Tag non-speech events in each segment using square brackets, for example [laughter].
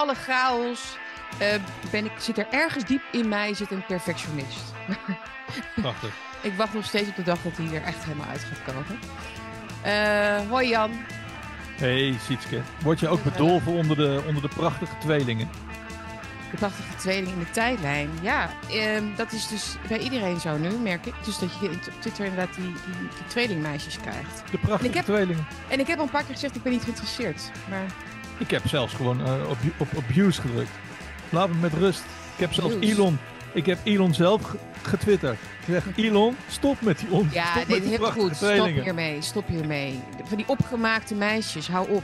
alle chaos eh, ben ik, zit er ergens diep in mij zit een perfectionist. [laughs] Prachtig. ik wacht nog steeds op de dag dat hij er echt helemaal uit gaat komen. Eh, hoi Jan. Hey Sietske, word je ook bedolven onder de, onder de prachtige tweelingen? De prachtige tweeling in de tijdlijn. Ja, ehm, dat is dus bij iedereen zo nu, merk ik. Dus dat je op Twitter inderdaad die, die, die tweelingmeisjes krijgt. De prachtige heb- tweelingen. En ik heb al een paar keer gezegd, ik ben niet geïnteresseerd. Maar Ik heb zelfs gewoon eh, op, op abuse gedrukt. Laat me met rust. Ik heb zelfs Abuse. Elon, ik heb Elon zelf ge- getwitterd. Ik zeg, Elon, stop met die on, ja, stop dit heel goed. Stop hiermee, stop hiermee. Van die opgemaakte meisjes, hou op.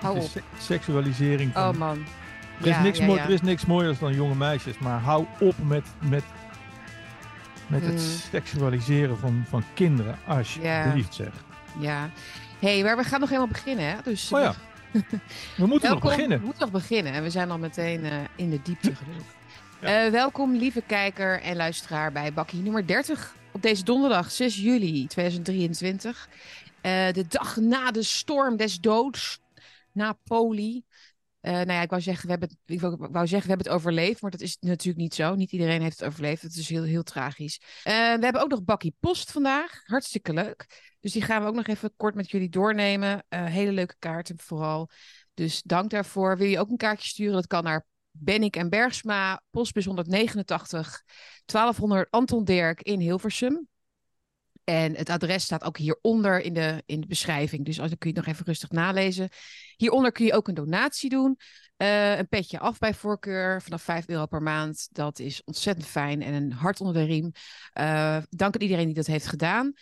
Hou op. is se- seksualisering van... Oh man. er, is Ja, niks ja, er is niks mooiers dan jonge meisjes, maar hou op met, met, met het Hmm. seksualiseren van, van kinderen. Alsjeblieft zeg. Ja. hey, maar we gaan nog helemaal beginnen, hè? Dus, Oh ja, we moeten nog beginnen. We moeten nog beginnen en we zijn al meteen eh, in de diepte gedoken. Ja. Eh, welkom, lieve kijker en luisteraar bij Bakkie nummer 30 op deze donderdag 6 juli 2023. Eh, de dag na de storm des doods, na Poli. Eh, nou ja, ik wou, zeggen, we hebben het, ik wou, wou zeggen, we hebben het overleefd, maar dat is natuurlijk niet zo. Niet iedereen heeft het overleefd. Het is heel, heel tragisch. We hebben ook nog Bakkie Post vandaag. Hartstikke leuk. Dus die gaan we ook nog even kort met jullie doornemen. Eh, hele leuke kaarten vooral. Dus dank daarvoor. Wil je ook een kaartje sturen? Dat kan naar Bennik en Bergsma, postbus 189, 1200 Anton Dirk in Hilversum. En het adres staat ook hieronder in de, in de beschrijving. Dus als, dan kun je het nog even rustig nalezen. Hieronder kun je ook een donatie doen. Eh, een petje af bij voorkeur vanaf 5 euro per maand. Dat is ontzettend fijn en een hart onder de riem. Eh, dank aan iedereen die dat heeft gedaan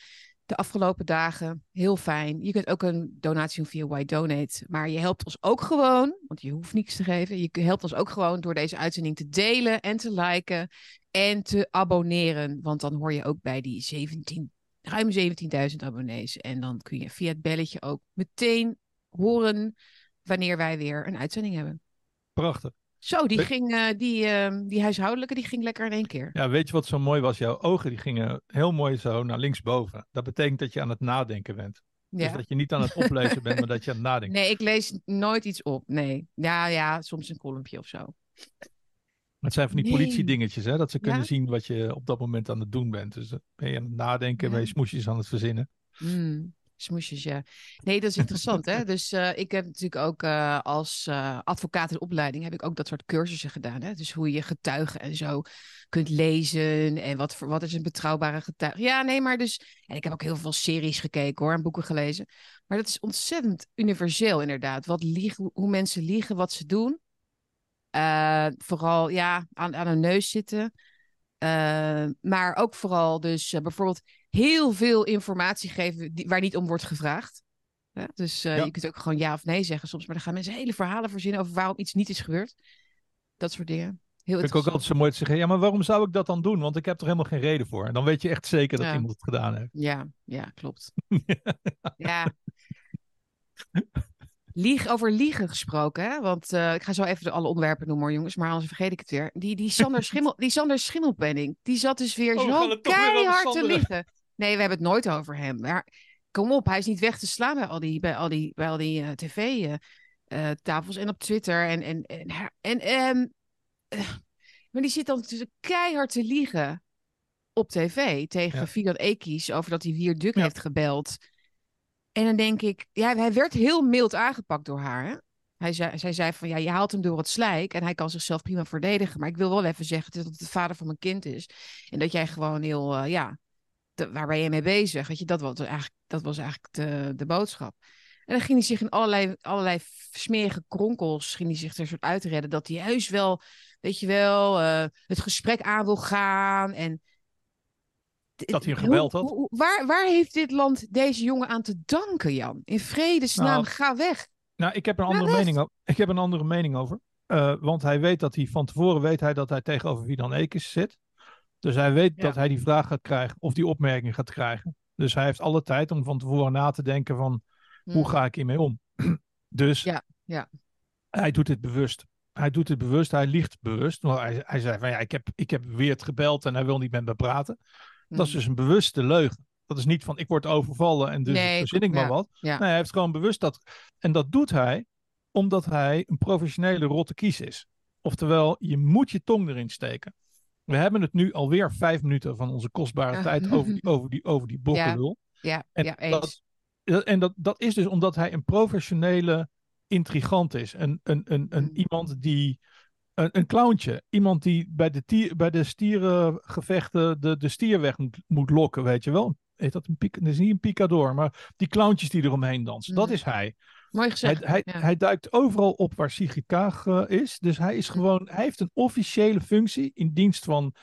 de afgelopen dagen. Heel fijn. Je kunt ook een donatie doen via Why Donate. Maar je helpt ons ook gewoon, want je hoeft niets te geven. Je helpt ons ook gewoon door deze uitzending te delen en te liken en te abonneren. Want dan hoor je ook bij die 17, ruim 17.000 abonnees. En dan kun je via het belletje ook meteen horen wanneer wij weer een uitzending hebben. Prachtig. Zo, die, We- ging, eh, die, eh, die huishoudelijke die ging lekker in één keer. Ja, weet je wat zo mooi was? Jouw ogen die gingen heel mooi zo naar linksboven. Dat betekent dat je aan het nadenken bent. Dus dat je niet aan het oplezen bent, maar dat je aan het [laughs] nadenken Nee, ik lees nooit iets op. Nee. Ja, ja, soms een kolompje of zo. Het zijn van die Nee. politiedingetjes, hè? Dat ze kunnen Ja? zien wat je op dat moment aan het doen bent. Dus dan ben je aan het nadenken, Ja. ben je smoesjes aan het verzinnen. Mm, smoesjes, ja. Nee, dat is [laughs] interessant, hè. Dus eh, ik heb natuurlijk ook eh, als eh, advocaat in opleiding... heb ik ook dat soort cursussen gedaan, hè. Dus hoe je getuigen en zo kunt lezen... en wat, voor, wat is een betrouwbare getuige. Ja, nee, maar dus... En ik heb ook heel veel series gekeken, hoor, en boeken gelezen. Maar dat is ontzettend universeel, inderdaad. Wat liegen, hoe- mensen liegen, wat ze doen. Vooral, ja, aan, aan hun neus zitten... Maar ook vooral dus bijvoorbeeld heel veel informatie geven die, waar niet om wordt gevraagd. Ja, dus eh, Ja. je kunt ook gewoon ja of nee zeggen soms. Maar dan gaan mensen hele verhalen verzinnen over waarom iets niet is gebeurd. Dat soort dingen. Heel Vind ik ook altijd zo mooi te zeggen, ja, maar waarom zou ik dat dan doen? Want ik heb er helemaal geen reden voor. En dan weet je echt zeker dat Ja. iemand het gedaan heeft. Ja, ja, klopt. [laughs] ja. Lieg over liegen gesproken, hè? Want eh, ik ga zo even de alle onderwerpen noemen, hoor, jongens. Maar anders vergeet ik het weer. Die, die Sander, [laughs] Schimmel, die Sander Schimmelpenning, die zat dus weer Oh, zo keihard te liegen. Nee, we hebben het nooit over hem. Maar kom op, hij is niet weg te slaan bij al die, bij al die, bij al die eh, tv-tafels en op Twitter. En, en, en, en, ehm, eh, maar die zit dan dus keihard te liegen op tv tegen Ja. Fiat Ekies over dat hij Wierduk Ja. heeft gebeld. En dan denk ik, ja, hij werd heel mild aangepakt door haar. Hè? Hij zei, zij zei van, ja, je haalt hem door het slijk en hij kan zichzelf prima verdedigen. Maar ik wil wel even zeggen dat het de vader van mijn kind is. En dat jij gewoon heel, eh, ja, de- waar ben je mee bezig? Weet je, dat was eigenlijk, dat was eigenlijk de, de boodschap. En dan ging hij zich in allerlei, allerlei smerige kronkels, ging hij zich er soort uitredden dat hij juist wel, weet je wel, eh, het gesprek aan wil gaan. En Dat hij gebeld had. hoe- waar, waar heeft dit land deze jongen aan te danken, Jan? In vredesnaam, Nou, ga weg. Nou, ik heb een andere weg. mening, o- ik heb een andere mening over. Want hij weet dat hij van tevoren weet hij dat hij tegenover Vidan Ekes zit. Dus hij weet Ja. dat hij die vraag gaat krijgen of die opmerking gaat krijgen. Dus hij heeft alle tijd om van tevoren na te denken van hoe ga ik hiermee om. [clears throat] dus Hmm. Ja, ja. hij doet dit bewust. Hij doet het bewust, hij liegt bewust. Hij, hij zei van ja, ik heb, ik heb Weert gebeld en hij wil niet met me praten. Dat is Hmm. dus een bewuste leugen. Dat is niet van ik word overvallen en dus Nee, verzin ik maar ja, wat. ja. Nee, hij heeft gewoon bewust dat. En dat doet hij Omdat hij een professionele rotte kies is. Oftewel, je moet je tong erin steken. We hebben het nu alweer vijf minuten van onze kostbare tijd over die, over die, over die bokkenlul. Ja, En ja eens. dat- En dat, dat is dus omdat hij een professionele intrigant is. Een, een, een, een Mm. iemand die. Een, een clowntje. Iemand die bij de, tier, bij de stierengevechten de, de stier weg moet, moet lokken, weet je wel. Heet dat een? Dat is niet een picador, maar die clowntjes die eromheen dansen. Dat Mm. is hij. Mooi Hij, gezegd. hij, ja. hij duikt overal op waar Sigrid Kaag eh, is. Dus hij is gewoon, hij heeft een officiële functie in dienst van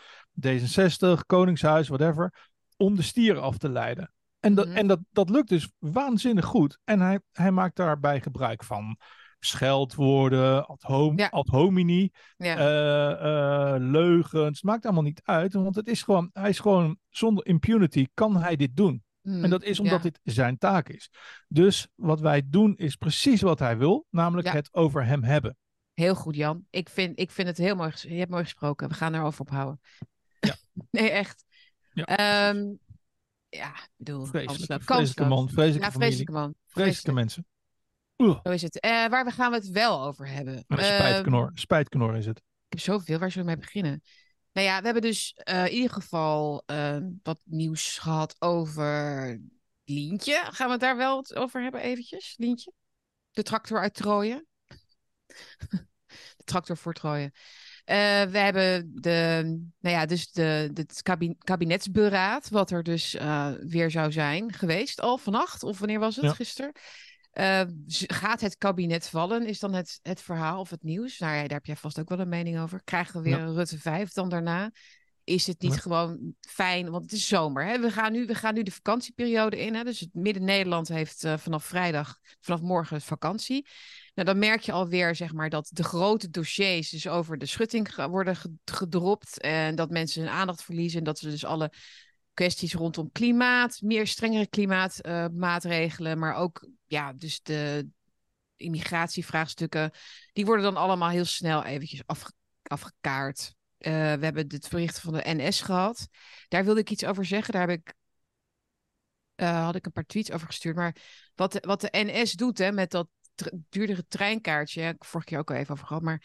D66, Koningshuis, whatever, om de stieren af te leiden. En, dat, Mhm. en dat, dat lukt dus waanzinnig goed. En hij, hij maakt daarbij gebruik van scheldwoorden, ad, hom, Ja. ad homini, ja. eh, leugens. Maakt allemaal niet uit, want het is gewoon, hij is gewoon zonder impunity kan hij dit doen. Mm, En dat is omdat ja. dit zijn taak is. Dus wat wij doen is precies wat hij wil, namelijk Ja. het over hem hebben. Heel goed, Jan. Ik vind, ik vind het heel mooi. Je hebt mooi gesproken. We gaan erover ophouden. Ja. [laughs] nee, echt. Ja, Ehm, ja, ik bedoel, Vreselijke, vreselijke man, vreselijke Ja, familie, vreselijke man. vreselijke Vreselijk. mensen. Oeh, Zo is het. Eh, waar we gaan we het wel over hebben? een Ehm, spijtknor, spijtknor is het. ik heb zoveel. Waar zullen we mee beginnen? Nou ja, we hebben dus eh, in ieder geval eh, wat nieuws gehad over Lientje. Gaan we het daar wel over hebben eventjes? Lientje? De tractor uit Trooien. [laughs] de tractor voor Trooien. Eh, we hebben de, nou ja, dus de, de, het kabi- kabinetsberaad, wat er dus eh, weer zou zijn geweest, al vannacht, of wanneer was het, Ja. gisteren? Eh, z- gaat het kabinet vallen, is dan het, het verhaal of het nieuws? Nou ja, daar heb jij vast ook wel een mening over. Krijgen we weer Ja. een Rutte 5 dan daarna? Is het niet Ja. gewoon fijn, want het is zomer. Hè? We, gaan nu, we gaan nu de vakantieperiode in. Hè? Dus het Midden-Nederland heeft eh, vanaf vrijdag, vanaf morgen vakantie. Nou, dan merk je alweer zeg maar, dat de grote dossiers dus over de schutting worden ge- gedropt. En dat mensen hun aandacht verliezen. En dat ze dus alle kwesties rondom klimaat, meer strengere klimaatmaatregelen, maar ook ja, dus de immigratievraagstukken, die worden dan allemaal heel snel eventjes afge- afgekaart. Eh, we hebben het bericht van de NS gehad. Daar wilde ik iets over zeggen. Daar heb ik, eh, had ik een paar tweets over gestuurd. Maar wat de, wat de NS doet hè, met dat duurdere treinkaartje, heb ik vorige keer ook al even over gehad. Maar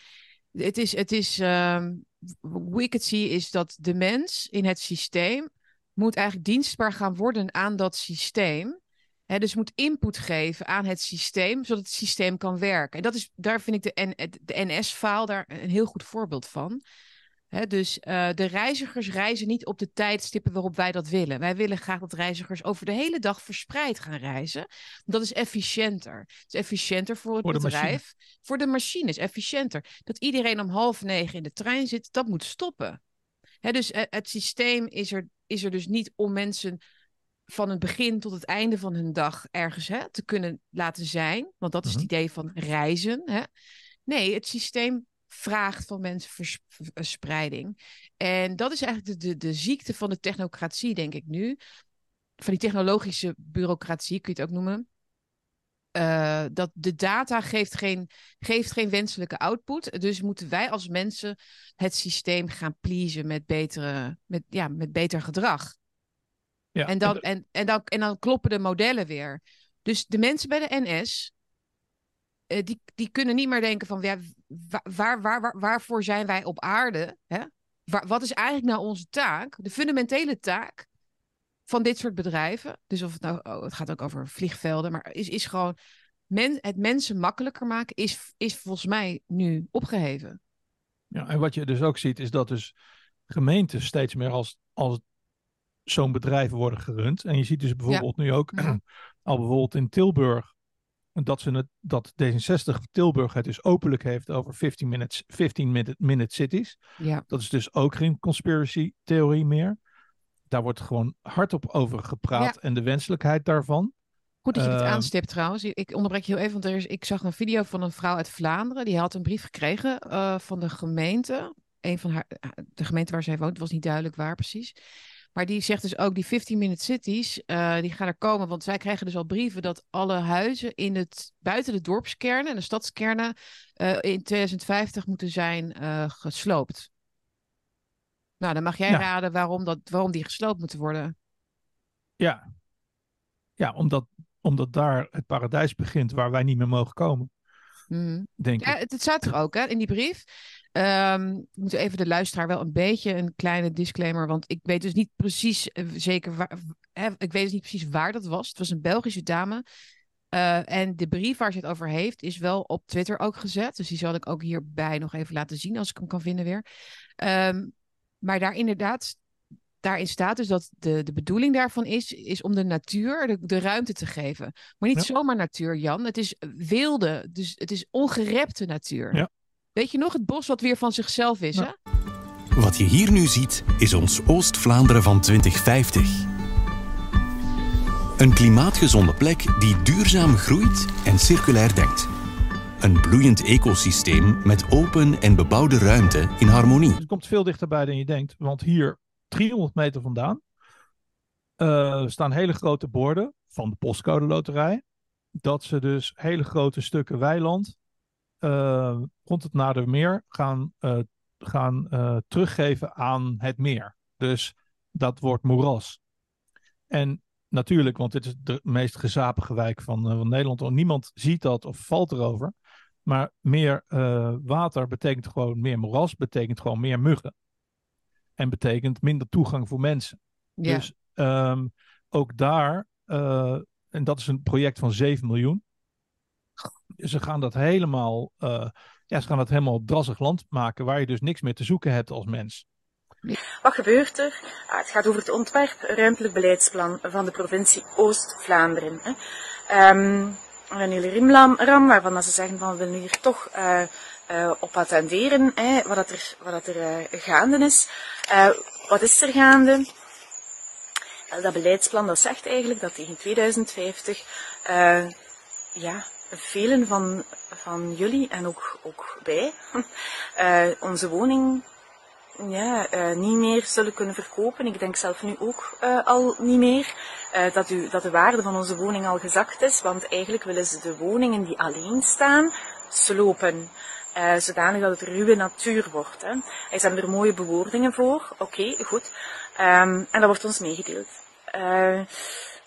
het is, het is hoe ik het zie, is dat de mens in het systeem moet eigenlijk dienstbaar gaan worden aan dat systeem. Dus moet input geven aan het systeem, zodat het systeem kan werken. En dat is, daar vind ik de, de NS-faal daar een heel goed voorbeeld van. Dus eh, de reizigers reizen niet op de tijdstippen waarop wij dat willen. Wij willen graag dat reizigers over de hele dag verspreid gaan reizen. Dat is efficiënter. Het is efficiënter voor het Voor machine. bedrijf. Voor de machine is efficiënter. Dat iedereen om half negen in de trein zit, dat moet stoppen. Dus eh, het systeem is er, is er dus niet om mensen van het begin tot het einde van hun dag ergens hè, te kunnen laten zijn. Want dat is Mhm. het idee van reizen. Hè. Nee, het systeem vraagt van mensen vers- v- verspreiding. En dat is eigenlijk de, de, de ziekte van de technocratie, denk ik nu. Van die technologische bureaucratie, kun je het ook noemen. Eh, dat de data geeft geen, geeft geen wenselijke output. Dus moeten wij als mensen het systeem gaan pleasen met, betere, met, ja, met beter gedrag. Ja, En dan, en, en, dan, en dan kloppen de modellen weer. Dus de mensen bij de NS, eh, die, die kunnen niet meer denken van ja, wa- waar, waar, waar, waarvoor zijn wij op aarde? Hè? Waar, wat is eigenlijk nou onze taak? De fundamentele taak van dit soort bedrijven. Dus of het nou, oh, het gaat ook over vliegvelden, maar is, is gewoon men, het mensen makkelijker maken, is, is volgens mij nu opgeheven. Ja, en wat je dus ook ziet, is dat dus gemeenten steeds meer als, als zo'n bedrijf worden gerund. En je ziet dus bijvoorbeeld nu ook [clears throat] al bijvoorbeeld in Tilburg, dat, ze het, dat D66 Tilburg het dus openlijk heeft over 15 minutes, 15 minute, minute cities. Ja, Dat is dus ook geen conspiracy theorie meer. Daar wordt gewoon hardop over gepraat en de wenselijkheid daarvan. Goed dat je dit Ehm, aanstipt trouwens. Ik onderbrek je heel even, want er is, ik zag een video van een vrouw uit Vlaanderen. Die had een brief gekregen eh, van de gemeente. Een van haar, eh, de gemeente waar zij woont, het was niet duidelijk waar precies. Maar die zegt dus ook, die 15-minute cities, eh, die gaan er komen. Want zij krijgen dus al brieven dat alle huizen in het, buiten de dorpskernen en de stadskernen in 2050 moeten zijn gesloopt. Nou, dan mag jij Ja. raden waarom, dat, waarom die gesloopt moeten worden. Ja, ja omdat, omdat daar het paradijs begint waar wij niet meer mogen komen. Mhm. denk Ja, ik. het, het staat er ook hè, in die brief. Ehm ik moet even de luisteraar wel een beetje een kleine disclaimer, want ik weet dus niet precies eh, zeker waar, hè, ik weet dus niet precies waar dat was. Het was een Belgische dame. Eh, en de brief waar ze het over heeft, is wel op Twitter ook gezet. Dus die zal ik ook hierbij nog even laten zien als ik hem kan vinden weer. Ehm, maar daar inderdaad, daarin staat dus dat de, de bedoeling daarvan is, is om de natuur de, de ruimte te geven. Maar niet Ja. zomaar natuur, Jan. Het is wilde, dus het is ongerepte natuur. Ja. Weet je nog, het bos wat weer van zichzelf is, Ja. hè? Wat je hier nu ziet, is ons Oost-Vlaanderen van 2050. Een klimaatgezonde plek die duurzaam groeit en circulair denkt. Een bloeiend ecosysteem met open en bebouwde ruimte in harmonie. Het komt veel dichterbij dan je denkt. Want hier, 300 meter vandaan, eh, staan hele grote borden van de postcode loterij. Dat ze dus hele grote stukken weiland eh, rond het Nadermeer gaan, eh, gaan teruggeven aan het meer. Dus dat wordt moeras. En natuurlijk, want dit is de meest gezapige wijk van, van Nederland. Niemand ziet dat of valt erover. Maar meer eh, water betekent gewoon meer moeras, betekent gewoon meer muggen. En betekent minder toegang voor mensen. Ja. Dus ehm, ook daar, eh, en dat is een project van 7 miljoen. Ze gaan dat helemaal, eh, ja, ze gaan dat helemaal drassig land maken, waar je dus niks meer te zoeken hebt als mens. Wat gebeurt er? Ah, het gaat over het ontwerp ruimtelijk beleidsplan van de provincie Oost-Vlaanderen. hè. Hele rimram, ram, waarvan dat ze zeggen van we willen hier toch eh, eh, op attenderen, hè, wat, dat er, wat dat er eh, gaande is. Wat is er gaande? Dat beleidsplan dat zegt eigenlijk dat tegen 2050 eh, ja, velen van, van jullie en ook, ook wij [laughs] onze woning ja, eh, niet meer zullen kunnen verkopen. Ik denk zelf nu ook eh, al niet meer. Eh, dat, u, dat de waarde van onze woning al gezakt is. Want eigenlijk willen ze de woningen die alleen staan slopen. Zodanig dat het ruwe natuur wordt. Hè. Ze hebben er mooie bewoordingen voor. Oké, goed. Ehm, en dat wordt ons meegedeeld.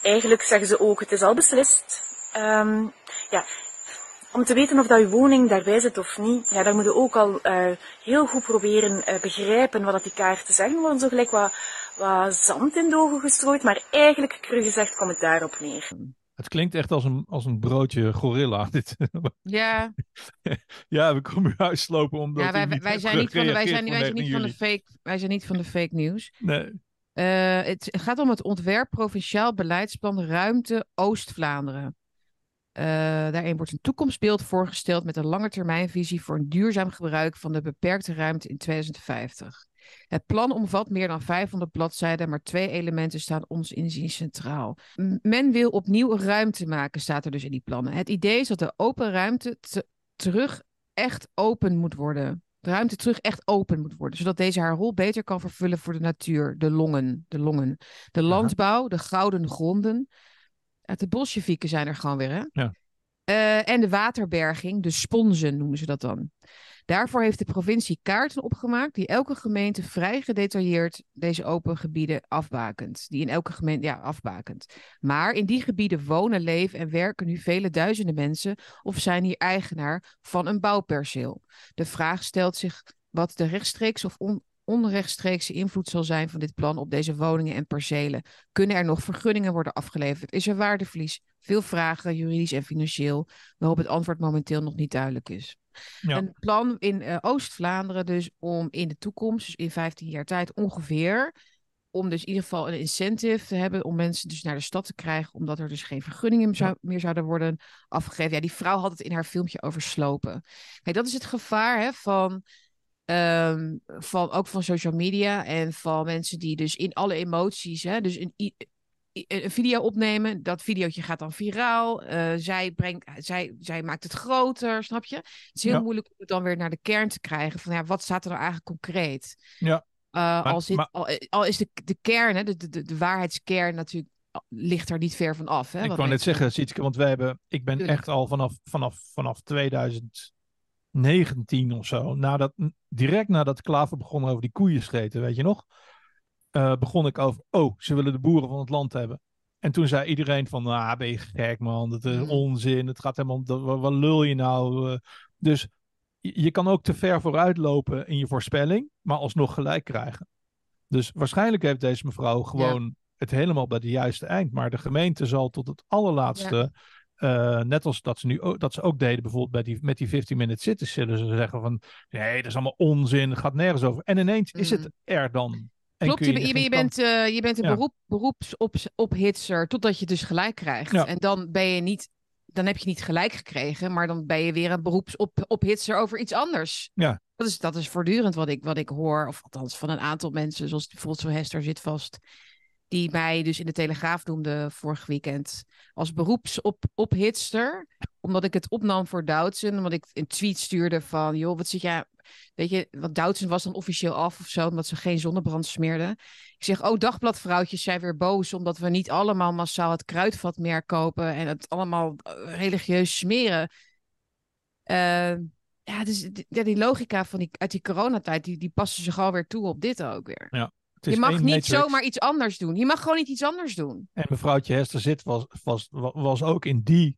Eigenlijk zeggen ze ook, het is al beslist. Ehm, ja, om te weten of dat je woning daarbij zit of niet, ja, daar moet je ook al eh, heel goed proberen eh, begrijpen wat dat die kaarten zeggen. Er worden zo gelijk wat, wat zand in de ogen gestrooid, maar eigenlijk, cru gezegd, komt het daarop neer. Het klinkt echt als een, als een broodje gorilla. [laughs] Dit. Ja, ja, we komen u huislopen omdat ja wij, niet wij, zijn niet van de, wij, zijn, wij, zijn niet van de 19 juli. fake, wij zijn niet van de fake news. Nee. Eh, het gaat om het ontwerp provinciaal beleidsplan Ruimte Oost-Vlaanderen. Eh, daarin wordt een toekomstbeeld voorgesteld met een langetermijnvisie voor een duurzaam gebruik van de beperkte ruimte in 2050. Het plan omvat meer dan 500 bladzijden, maar twee elementen staan ons inziens centraal. Men wil opnieuw ruimte maken, staat er dus in die plannen. Het idee is dat de open ruimte te- terug echt open moet worden. De ruimte terug echt open moet worden, zodat deze haar rol beter kan vervullen voor de natuur, de longen, de longen, de landbouw, de gouden gronden. Uit de Bolsjewieken zijn er gewoon weer, hè? Ja. Eh, en de waterberging, de sponsen noemen ze dat dan. Daarvoor heeft de provincie kaarten opgemaakt die elke gemeente vrij gedetailleerd deze open gebieden afbakent. Die in elke gemeente, ja, afbakent. Maar in die gebieden wonen, leven en werken nu vele duizenden mensen of zijn hier eigenaar van een bouwperceel. De vraag stelt zich wat de rechtstreeks of on- onrechtstreekse invloed zal zijn van dit plan op deze woningen en percelen. Kunnen er nog vergunningen worden afgeleverd? Is er waardeverlies? Veel vragen, juridisch en financieel, waarop het antwoord momenteel nog niet duidelijk is. Ja. Een plan in eh, Oost-Vlaanderen dus om in de toekomst, dus in 15 jaar tijd ongeveer, om dus in ieder geval een incentive te hebben om mensen dus naar de stad te krijgen, omdat er dus geen vergunningen zou- meer zouden worden afgegeven. Ja, die vrouw had het in haar filmpje over slopen. Kijk, dat is het gevaar hè, van, ehm, van ook van social media en van mensen die dus in alle emoties, hè, dus een, een video opnemen, dat videootje gaat dan viraal, eh, zij, brengt, zij, zij maakt het groter, snap je? Het is heel Ja. moeilijk om het dan weer naar de kern te krijgen van ja, wat staat er nou eigenlijk concreet? Ja. Uh, al, zit, maar- al, al is de, de kern, hè, de, de, de waarheidskern natuurlijk, ligt er niet ver van af. Hè, Ik wou net zeggen, Sietske, want wij hebben, ik ben Tuurlijk. echt al vanaf, vanaf, vanaf 2019 of zo, nadat, direct nadat Klaver begon over die koeien scheten, weet je nog? eh, begon ik over, oh, ze willen de boeren van het land hebben. En toen zei iedereen van, ah, ben je gek man, dat is Mhm. onzin, het gaat helemaal, dat- wat, wat lul je nou? eh. dus je, je kan ook te ver vooruit lopen in je voorspelling, maar alsnog gelijk krijgen. Dus waarschijnlijk heeft deze mevrouw gewoon het helemaal bij de juiste eind, maar de gemeente zal tot het allerlaatste, eh, net als dat ze nu ook, dat ze ook deden bijvoorbeeld bij die, met die 15 minute zitters, zullen ze zeggen van, nee, dat is allemaal onzin, gaat nergens over. En ineens is Mhm. het er dan. En Klopt, je, je, bent, eh, je bent een Ja. beroep, beroepsophitser totdat je dus gelijk krijgt. Ja. En dan ben je niet, dan heb je niet gelijk gekregen, maar dan ben je weer een beroepsophitser over iets anders. Ja. Dat is, dat is voortdurend wat ik, wat ik hoor, of althans van een aantal mensen, zoals bijvoorbeeld zo Hester zit vast, die mij dus in de Telegraaf noemde vorig weekend als beroepsophitster, omdat ik het opnam voor Doutzen, omdat ik een tweet stuurde van, joh, wat zit jij, weet je, want Doutzen was dan officieel af of zo, omdat ze geen zonnebrand smeerden. Ik zeg, oh, dagbladvrouwtjes zijn weer boos, omdat we niet allemaal massaal het kruidvatmerk kopen en het allemaal eh, religieus smeren. Eh, ja, dus ja, die logica van die, uit die coronatijd, die, die passen zich alweer toe op dit ook weer. Is Je mag niet matrix. zomaar iets anders doen. Je mag gewoon niet iets anders doen. En mevrouwtje Hester Zit was, was, was ook in die,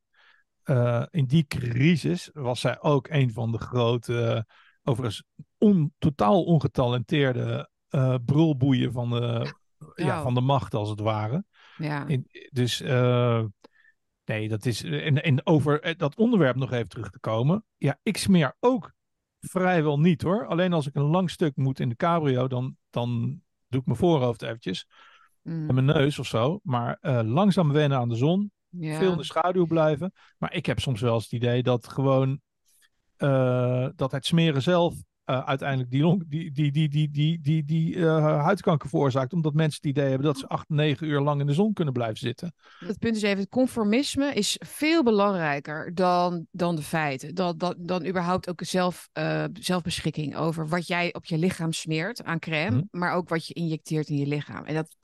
eh, in die crisis, was zij ook een van de grote, eh, overigens on, totaal ongetalenteerde eh brulboeien van de, ja. Ja. van de macht, als het ware. Ja, In, dus eh, nee, dat is. En, en over dat onderwerp nog even terug te komen. Ja, ik smeer ook vrijwel niet hoor. Alleen als ik een lang stuk moet in de cabrio, dan, dan doe ik mijn voorhoofd eventjes. Mm, En mijn neus of zo. Maar eh, langzaam wennen aan de zon. ja. Veel in de schaduw blijven. Maar ik heb soms wel eens het idee dat gewoon. eh, dat het smeren zelf. Eh, uiteindelijk die, long, die, die, die, die, die, die, die eh, huidkanker veroorzaakt. Omdat mensen het idee hebben dat ze acht, negen uur lang in de zon kunnen blijven zitten. Het punt is even, het conformisme is veel belangrijker dan, dan de feiten. Dan, dan, dan überhaupt ook zelf, eh, zelfbeschikking over wat jij op je lichaam smeert aan crème, Mhm. maar ook wat je injecteert in je lichaam. En dat,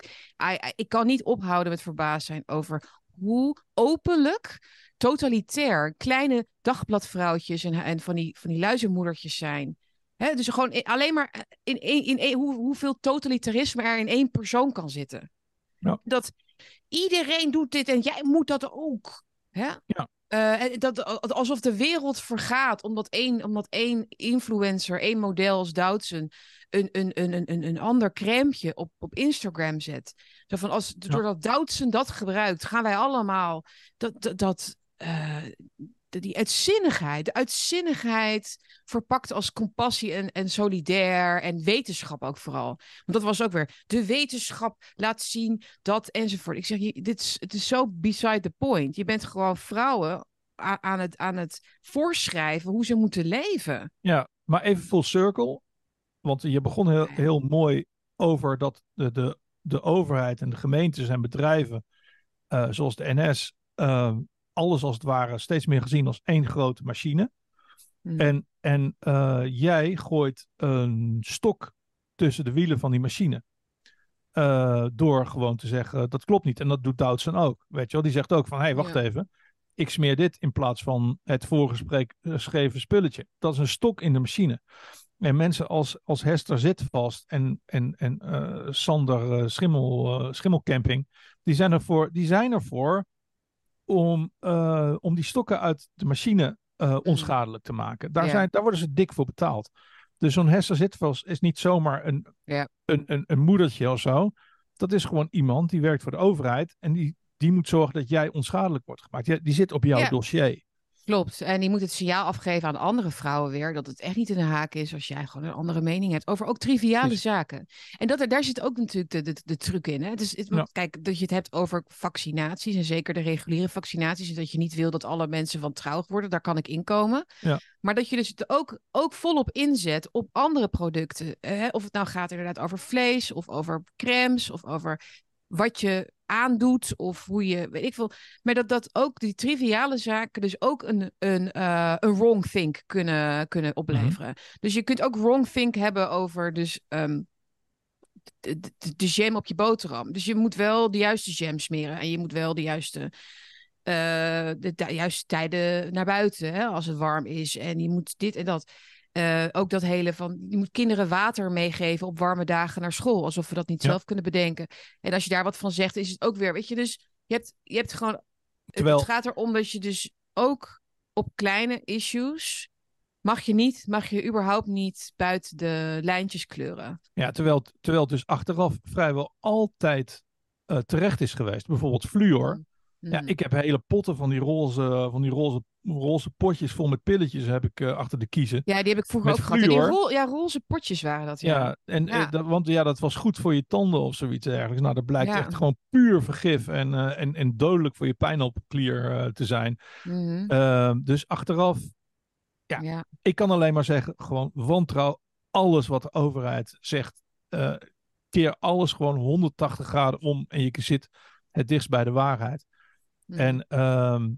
ik kan niet ophouden met verbaasd zijn over hoe openlijk, totalitair, kleine dagbladvrouwtjes en, en van, die, van die luizenmoedertjes zijn. Hè, dus gewoon in- alleen maar in, één- in, één- hoe, hoeveel totalitarisme er in één persoon kan zitten. Ja. Dat iedereen doet dit en jij moet dat ook. Hè? Ja. Eh, dat, alsof de wereld vergaat omdat één, omdat één influencer, één model als Doutzen een, een, een, een, een, een ander crèmeje op, op Instagram zet. Zo van als, doordat Doutzen dat gebruikt, gaan wij allemaal dat, dat, dat eh, die uitzinnigheid, de uitzinnigheid verpakt als compassie en, en solidair en wetenschap ook vooral. Want dat was ook weer, de wetenschap laat zien dat enzovoort. Ik zeg, je, dit is, het is zo beside the point. Je bent gewoon vrouwen aan, het, aan het voorschrijven hoe ze moeten leven. Ja, maar even full circle. Want je begon heel, heel mooi over dat de, de, de overheid en de gemeentes en bedrijven, eh, zoals de NS, eh, alles als het ware steeds meer gezien als één grote machine. Mm. En, en eh, jij gooit een stok tussen de wielen van die machine. Eh, door gewoon te zeggen, dat klopt niet. En dat doet Doutzen ook. Weet je wel? Die zegt ook van, hé, hey, wacht Ja. even. Ik smeer dit in plaats van het voorgeschreven spulletje. Dat is een stok in de machine. En mensen als, als Hester Zitvast en, en, en eh, Sander eh, Schimmel, eh, Schimmelcamping, die zijn ervoor, die zijn ervoor om, eh, om die stokken uit de machine eh, onschadelijk te maken. Daar, Ja. zijn, daar worden ze dik voor betaald. Dus zo'n Hester Zitvast is niet zomaar een, Ja. een, een, een moedertje of zo. Dat is gewoon iemand die werkt voor de overheid en die, die moet zorgen dat jij onschadelijk wordt gemaakt. Die, die zit op jouw Ja. dossier. Klopt. En die moet het signaal afgeven aan andere vrouwen weer. Dat het echt niet in de haak is als jij gewoon een andere mening hebt. Over ook triviale zaken. En dat, er- daar zit ook natuurlijk de, de, de truc in. Hè? Dus Ja. Kijk, dat je het hebt over vaccinaties. En zeker de reguliere vaccinaties. En dat je niet wil dat alle mensen van trouw worden. Daar kan ik inkomen. Ja. Maar dat je dus het ook, ook volop inzet op andere producten. Hè? Of het nou gaat inderdaad over vlees. Of over crèmes. Of over wat je aandoet. Of hoe je, weet ik veel. Maar dat, dat ook die triviale zaken dus ook een, een, eh, een wrong think kunnen, kunnen opleveren. Dus je kunt ook wrong think hebben over dus, ehm, de, de, de jam op je boterham. Dus je moet wel de juiste jam smeren. En je moet wel de juiste, eh, de, de juiste tijden naar buiten. Hè, als het warm is. En je moet dit en dat. Eh, ook dat hele van, je moet kinderen water meegeven op warme dagen naar school. Alsof we dat niet Ja. zelf kunnen bedenken. En als je daar wat van zegt, is het ook weer, weet je, dus Je hebt, je hebt gewoon. het- Terwijl- Het gaat erom dat je dus ook op kleine issues. Mag je niet, mag je überhaupt niet buiten de lijntjes kleuren. Ja, terwijl, het- terwijl het dus achteraf vrijwel altijd eh, terecht is geweest. Bijvoorbeeld fluor. Ja, Mm. ik heb hele potten van die roze, van die roze, roze potjes vol met pilletjes heb ik eh, achter de kiezen. Ja, die heb ik vroeger Met ook gehad. En die ja, roze potjes waren dat. Ja. Ja, en, Ja. eh, dat, want ja, dat was goed voor je tanden of zoiets dergelijks. Nou, dat blijkt Ja. echt gewoon puur vergif en, eh, en, en dodelijk voor je pijnappelklier eh, te zijn. Mhm. Ehm, dus achteraf, ja. ik kan alleen maar zeggen, gewoon wantrouw alles wat de overheid zegt. keer alles gewoon 180 graden om en je zit het dichtst bij de waarheid. Mhm. En ehm,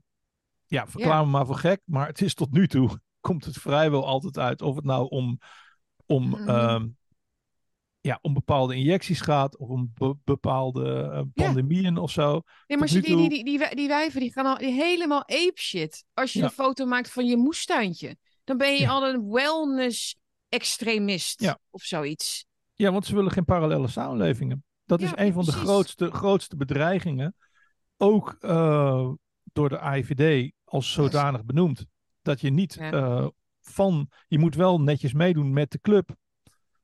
ja, verklaar Ja. me maar voor gek, maar het is tot nu toe, [laughs] komt het vrijwel altijd uit. Of het nou om, om, Mhm. ehm, ja, om bepaalde injecties gaat, of om be- bepaalde eh, Ja. pandemieën of zo. Nee, maar die, die, toe- die, die, die wijven die gaan al helemaal ape shit. Als je Ja. een foto maakt van je moestuintje, dan ben je al een wellness-extremist Ja. of zoiets. Ja, want ze willen geen parallele samenlevingen. Dat is een van de grootste, grootste bedreigingen. Ook eh, door de AIVD als zodanig benoemd. Dat je niet Ja. eh, van. Je moet wel netjes meedoen met de club.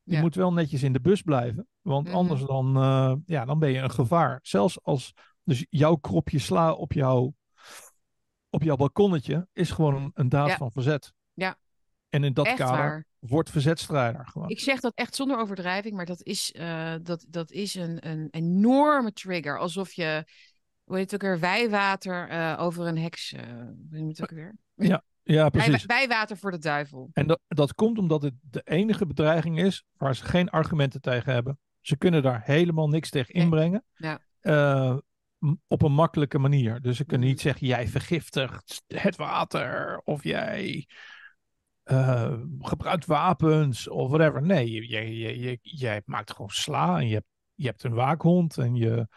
Je Ja. moet wel netjes in de bus blijven. Want Mhm. anders dan, eh, ja, dan ben je een gevaar. Zelfs als dus jouw kropje sla op jouw, op jouw balkonnetje is gewoon een, een daad Ja. van verzet. Ja. En in dat Echt kader waar. wordt verzetstrijder gewoon. Ik zeg dat echt zonder overdrijving, maar dat is, eh, dat, dat is een, een enorme trigger. Alsof je, hoe heet het ook weer, wijwater eh, over een heks, eh hoe noem je het ook weer? Ja, Wij, precies. wijwater voor de duivel. En dat, dat komt omdat het de enige bedreiging is waar ze geen argumenten tegen hebben. Ze kunnen daar helemaal niks tegen inbrengen. Ja. Eh, op een makkelijke manier. Dus ze kunnen Mhm. niet zeggen: jij vergiftigt het water. Of jij gebruikt wapens. Of whatever. Nee, jij maakt gewoon sla. En je hebt, je hebt een waakhond. En je,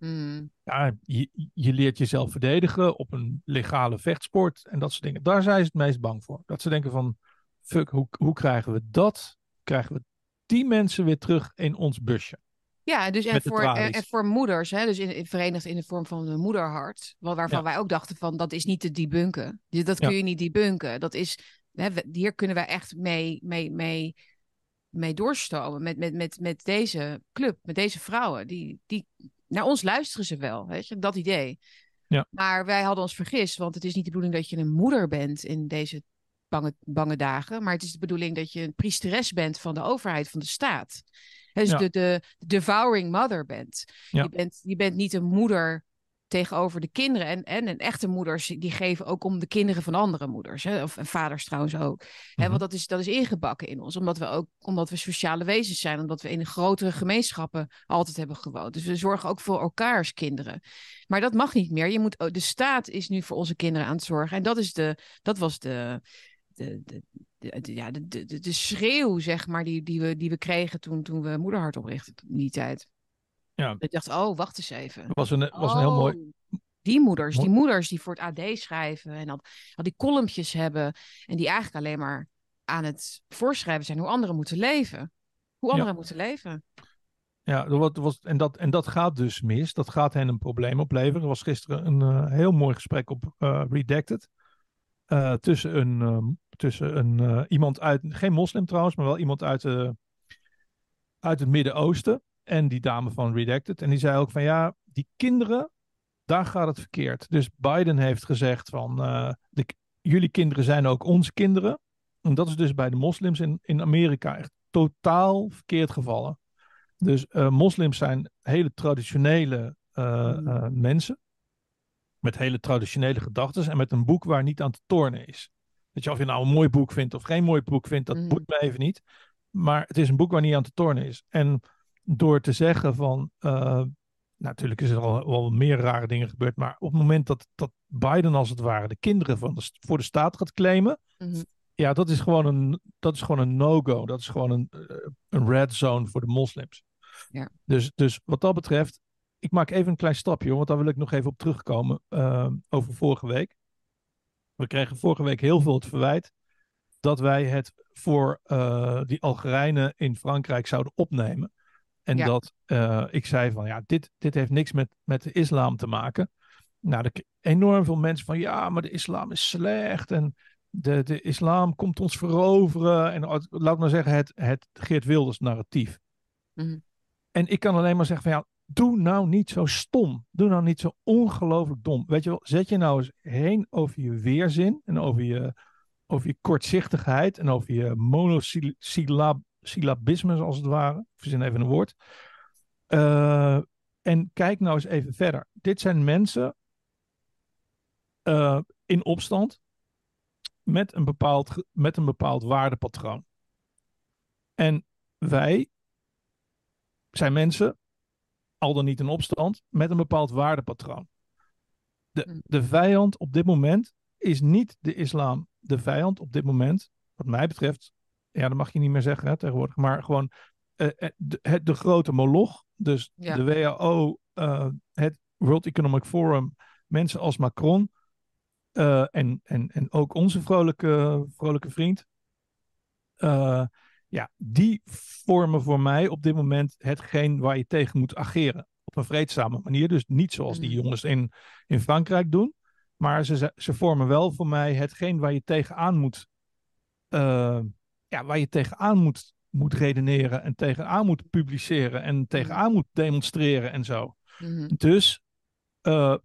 Mm. ja, je, je leert jezelf verdedigen op een legale vechtsport en dat soort dingen. Daar zijn ze het meest bang voor. Dat ze denken van, fuck, hoe, hoe krijgen we dat? Krijgen we die mensen weer terug in ons busje? Ja, dus en voor, en, tralies. en voor moeders, hè, dus in, in- verenigd in de vorm van een moederhart, wa- waarvan Ja. wij ook dachten van dat is niet te debunken. Dus dat kun Ja. je niet debunken. Dat is, hè, hier kunnen wij echt mee, mee, mee, mee doorstomen met, met, met, met deze club, met deze vrouwen. Die, die, naar ons luisteren ze wel, weet je, dat idee. Ja. Maar wij hadden ons vergist, want het is niet de bedoeling dat je een moeder bent in deze bange, bange dagen, maar het is de bedoeling dat je een priesteres bent van de overheid, van de staat. Dus Ja. de, de devouring mother bent. Ja. Je bent. Je bent niet een moeder tegenover de kinderen. En, en, en echte moeders die geven ook om de kinderen van andere moeders. Hè? Of en vaders trouwens ook. Hè, Mhm. want dat is, dat is ingebakken in ons. Omdat we ook omdat we sociale wezens zijn. Omdat we in grotere gemeenschappen altijd hebben gewoond. Dus we zorgen ook voor elkaars kinderen. Maar dat mag niet meer. Je moet, ook- de staat is nu voor onze kinderen aan het zorgen. En dat, is de, dat was de, de, de, ja, de, de, de- de schreeuw, zeg maar, die, die, we, die we kregen toen, toen we Moederhart oprichtten in die tijd. Ja. Ik dacht, oh, wacht eens even. Het was een, was een heel mooi... Oh, Die moeders, die moeders die voor het AD schrijven en al, al die columnpjes hebben. En die eigenlijk alleen maar aan het voorschrijven zijn hoe anderen moeten leven. Hoe anderen moeten leven. Ja, er was, en, dat, en dat gaat dus mis. Dat gaat hen een probleem opleveren. Er was gisteren een eh, heel mooi gesprek op eh, Redacted. eh, tussen een, ehm, tussen een iemand uit, geen moslim trouwens, maar wel iemand uit, uit het Midden-Oosten. En die dame van Redacted. En die zei ook van ja, die kinderen, daar gaat het verkeerd. Dus Biden heeft gezegd van eh, de, jullie kinderen zijn ook onze kinderen. En dat is dus bij de moslims in, in Amerika echt totaal verkeerd gevallen. Dus eh, moslims zijn hele traditionele eh, Mm. eh, mensen. Met hele traditionele gedachten en met een boek waar niet aan te tornen is. Weet je, of je nou een mooi boek vindt of geen mooi boek vindt, dat Mhm. boeit me even niet. Maar het is een boek waar niet aan te tornen is. En door te zeggen van, eh, natuurlijk is er al wel meer rare dingen gebeurd, maar op het moment dat, dat Biden als het ware de kinderen van de, voor de staat gaat claimen, Mhm. ja, dat is gewoon een, dat is gewoon een no-go. Dat is gewoon een, eh, een red zone voor de moslims. Ja. Dus, dus wat dat betreft, ik maak even een klein stapje, hoor, want daar wil ik nog even op terugkomen eh, over vorige week. We kregen vorige week heel veel het verwijt dat wij het voor die Algerijnen in Frankrijk zouden opnemen. En Ja. dat eh, ik zei van ja, dit, dit heeft niks met, met de islam te maken. nou, er enorm veel mensen van ja, maar de islam is slecht en de, de islam komt ons veroveren. En laat maar zeggen, het, het Geert Wilders narratief. Mhm. En ik kan alleen maar zeggen van ja, doe nou niet zo stom. Doe nou niet zo ongelooflijk dom. Weet je wel, zet je nou eens heen over je weerzin en over je, over je kortzichtigheid en over je monosyllabisme als het ware. Ik verzin even een woord. Eh, en kijk nou eens even verder. Dit zijn mensen eh, in opstand met een, bepaald, met een bepaald waardepatroon. En wij zijn mensen, al dan niet in opstand, met een bepaald waardepatroon. De, Hmm. de vijand op dit moment is niet de islam. De vijand op dit moment, wat mij betreft, ja, dat mag je niet meer zeggen hè, tegenwoordig, maar gewoon eh, eh, de, het, de grote moloch, dus Ja. de WHO, eh, het World Economic Forum, mensen als Macron en, en, en ook onze vrolijke, vrolijke vriend, ja, die vormen voor mij op dit moment hetgeen waar je tegen moet ageren. Op een vreedzame manier. Dus niet zoals die Mhm. jongens in, in Frankrijk doen. Maar ze, ze- vormen wel voor mij hetgeen waar je tegenaan moet. Ja, waar je tegenaan moet, moet redeneren. En tegenaan moet publiceren. En tegenaan moet demonstreren en zo. Mhm. Dus eh,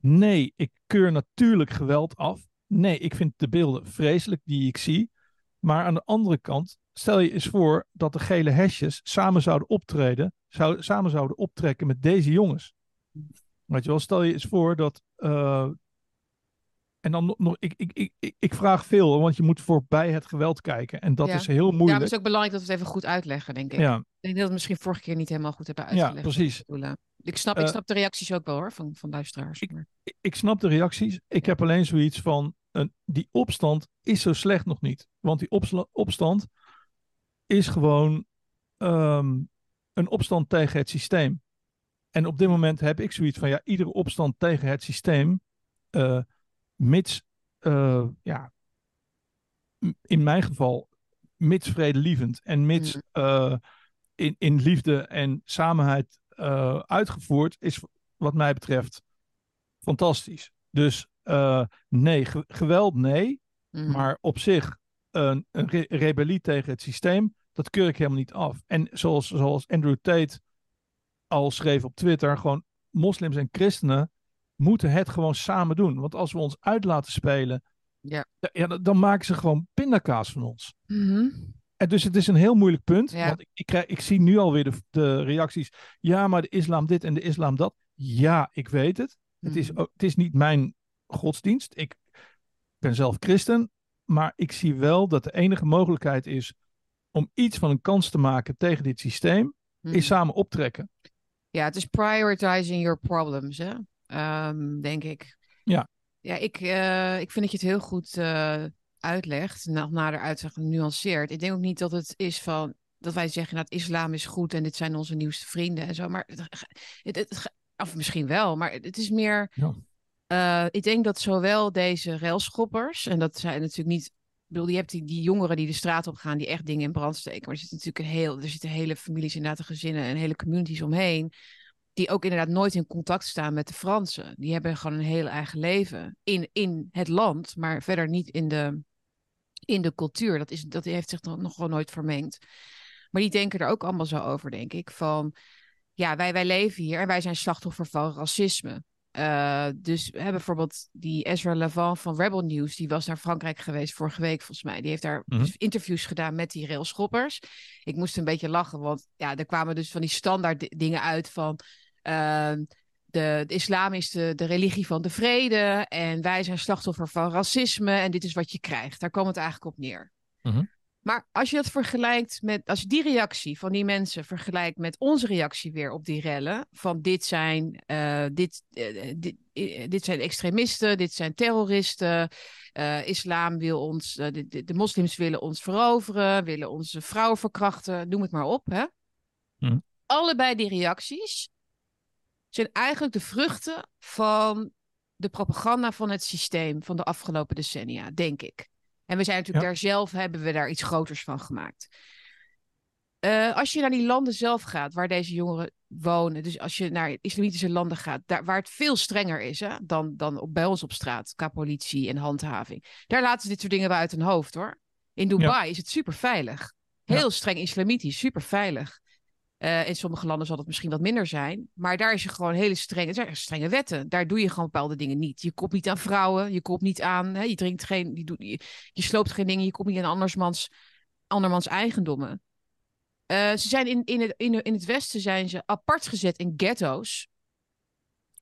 nee, ik keur natuurlijk geweld af. Nee, ik vind de beelden vreselijk die ik zie. Maar aan de andere kant, stel je eens voor dat de gele hesjes samen zouden optreden, zou, samen zouden optrekken met deze jongens. Weet je wel, stel je eens voor dat. eh, en dan nog, ik, ik, ik, ik, vraag veel, want je moet voorbij het geweld kijken. En dat Ja. is heel Ja, maar moeilijk. het is ook belangrijk dat we het even goed uitleggen, denk ik. Ja, Ik denk dat we het misschien vorige keer niet helemaal goed hebben ja, uitgelegd. we precies. Ik snap, ik Eh, snap de reacties ook wel hoor, van, van luisteraars. Ik- ik- ik snap de reacties. Ik heb alleen zoiets van, een, die opstand is zo slecht nog niet. Want die opsla- opstand is gewoon ehm, een opstand tegen het systeem. En op dit moment heb ik zoiets van, ja, iedere opstand tegen het systeem, eh, mits, eh, ja, in mijn geval, mits vredelievend en mits Mm. eh, in, in liefde en samenheid eh, uitgevoerd, is wat mij betreft fantastisch. Dus nee, ge- geweld nee, Mhm. maar op zich een, een re- rebellie tegen het systeem, dat keur ik helemaal niet af. En zoals, zoals Andrew Tate al schreef op Twitter, gewoon moslims en christenen moeten het gewoon samen doen. Want als we ons uit laten spelen, Ja. ja, dan, dan maken ze gewoon pindakaas van ons. Mhm. En dus het is een heel moeilijk punt. Ja. Want ik, ik, krijg, ik zie nu alweer de, de reacties. Ja, maar de islam dit en de islam dat. Ja, ik weet het. Het is, Mhm. het is niet mijn godsdienst. Ik ben zelf christen. Maar ik zie wel dat de enige mogelijkheid is om iets van een kans te maken tegen dit systeem, Mhm. is samen optrekken. Ja, het is prioritizing your problems, hè? Ehm, denk ik. Ja. Ja, ik, eh, ik vind dat je het heel goed eh, uitlegt, nog nader uitzegt, genuanceerd. Ik denk ook niet dat het is van dat wij zeggen dat islam is goed en dit zijn onze nieuwste vrienden en zo. Maar het, het, het- of misschien wel, maar het is meer. Ja. eh, ik denk dat zowel deze railschoppers, en dat zijn natuurlijk niet. Ik bedoel, je hebt die, die jongeren die de straat op gaan, die echt dingen in brand steken. Maar er zitten natuurlijk een heel, er zitten hele families, inderdaad, gezinnen en hele communities omheen die ook inderdaad nooit in contact staan met de Fransen. Die hebben gewoon een heel eigen leven in, in het land, maar verder niet in de, in de cultuur. Dat, is, dat heeft zich nog, nog gewoon nooit vermengd. Maar die denken er ook allemaal zo over, denk ik. Van ja, wij, wij leven hier en wij zijn slachtoffer van racisme. Uh, dus we hebben bijvoorbeeld die Ezra Levant van Rebel News, die was naar Frankrijk geweest vorige week volgens mij. Die heeft daar Mhm. interviews gedaan met die railschoppers. Ik moest een beetje lachen, want ja, er kwamen dus van die standaard di- dingen uit van de, de islam is de, de religie van de vrede en wij zijn slachtoffer van racisme en dit is wat je krijgt. Daar kwam het eigenlijk op neer. Mhm. Maar als je dat vergelijkt met, als je die reactie van die mensen vergelijkt met onze reactie weer op die rellen, van dit zijn, uh, dit, uh, dit, uh, dit zijn extremisten, dit zijn terroristen, islam wil ons, de, de, de, moslims willen ons veroveren, willen onze vrouwen verkrachten, noem het maar op. Hè? Mhm. Allebei die reacties zijn eigenlijk de vruchten van de propaganda van het systeem van de afgelopen decennia, denk ik. En we zijn natuurlijk Ja. daar zelf, hebben we daar iets groters van gemaakt. Eh, als je naar die landen zelf gaat, waar deze jongeren wonen, dus als je naar islamitische landen gaat, daar, waar het veel strenger is hè, dan, dan op, bij ons op straat, qua politie en handhaving, daar laten ze dit soort dingen wel uit hun hoofd hoor. In Dubai is het super veilig. Heel streng islamitisch, super veilig. Eh, in sommige landen zal dat misschien wat minder zijn. Maar daar is je gewoon hele strenge, zijn strenge wetten. Daar doe je gewoon bepaalde dingen niet. Je komt niet aan vrouwen, je komt niet aan, hè, je drinkt geen, je, doet, je, je sloopt geen dingen, je komt niet aan andermans, andermans eigendommen. Uh, ze zijn in, in, het, in, in het Westen zijn ze apart gezet in ghetto's.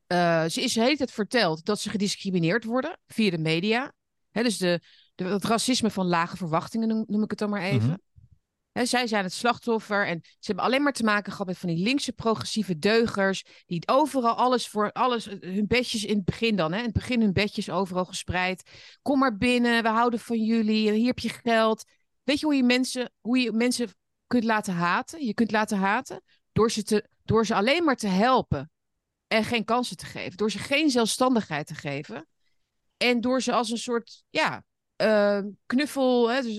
Uh, ze is de hele tijd verteld dat ze gediscrimineerd worden via de media. Hè, dus de, de, het racisme van lage verwachtingen noem, noem ik het dan maar even. Mm -hmm. Zij zijn het slachtoffer en ze hebben alleen maar te maken gehad met van die linkse progressieve deugers. Die overal alles voor alles, hun bedjes in het begin dan. Hè, in het begin hun bedjes overal gespreid. Kom maar binnen, we houden van jullie, hier heb je geld. Weet je hoe je mensen, hoe je mensen kunt laten haten. Je kunt laten haten door ze, te, door ze alleen maar te helpen en geen kansen te geven. Door ze geen zelfstandigheid te geven. En door ze als een soort, ja, uh, knuffel, hè, dus,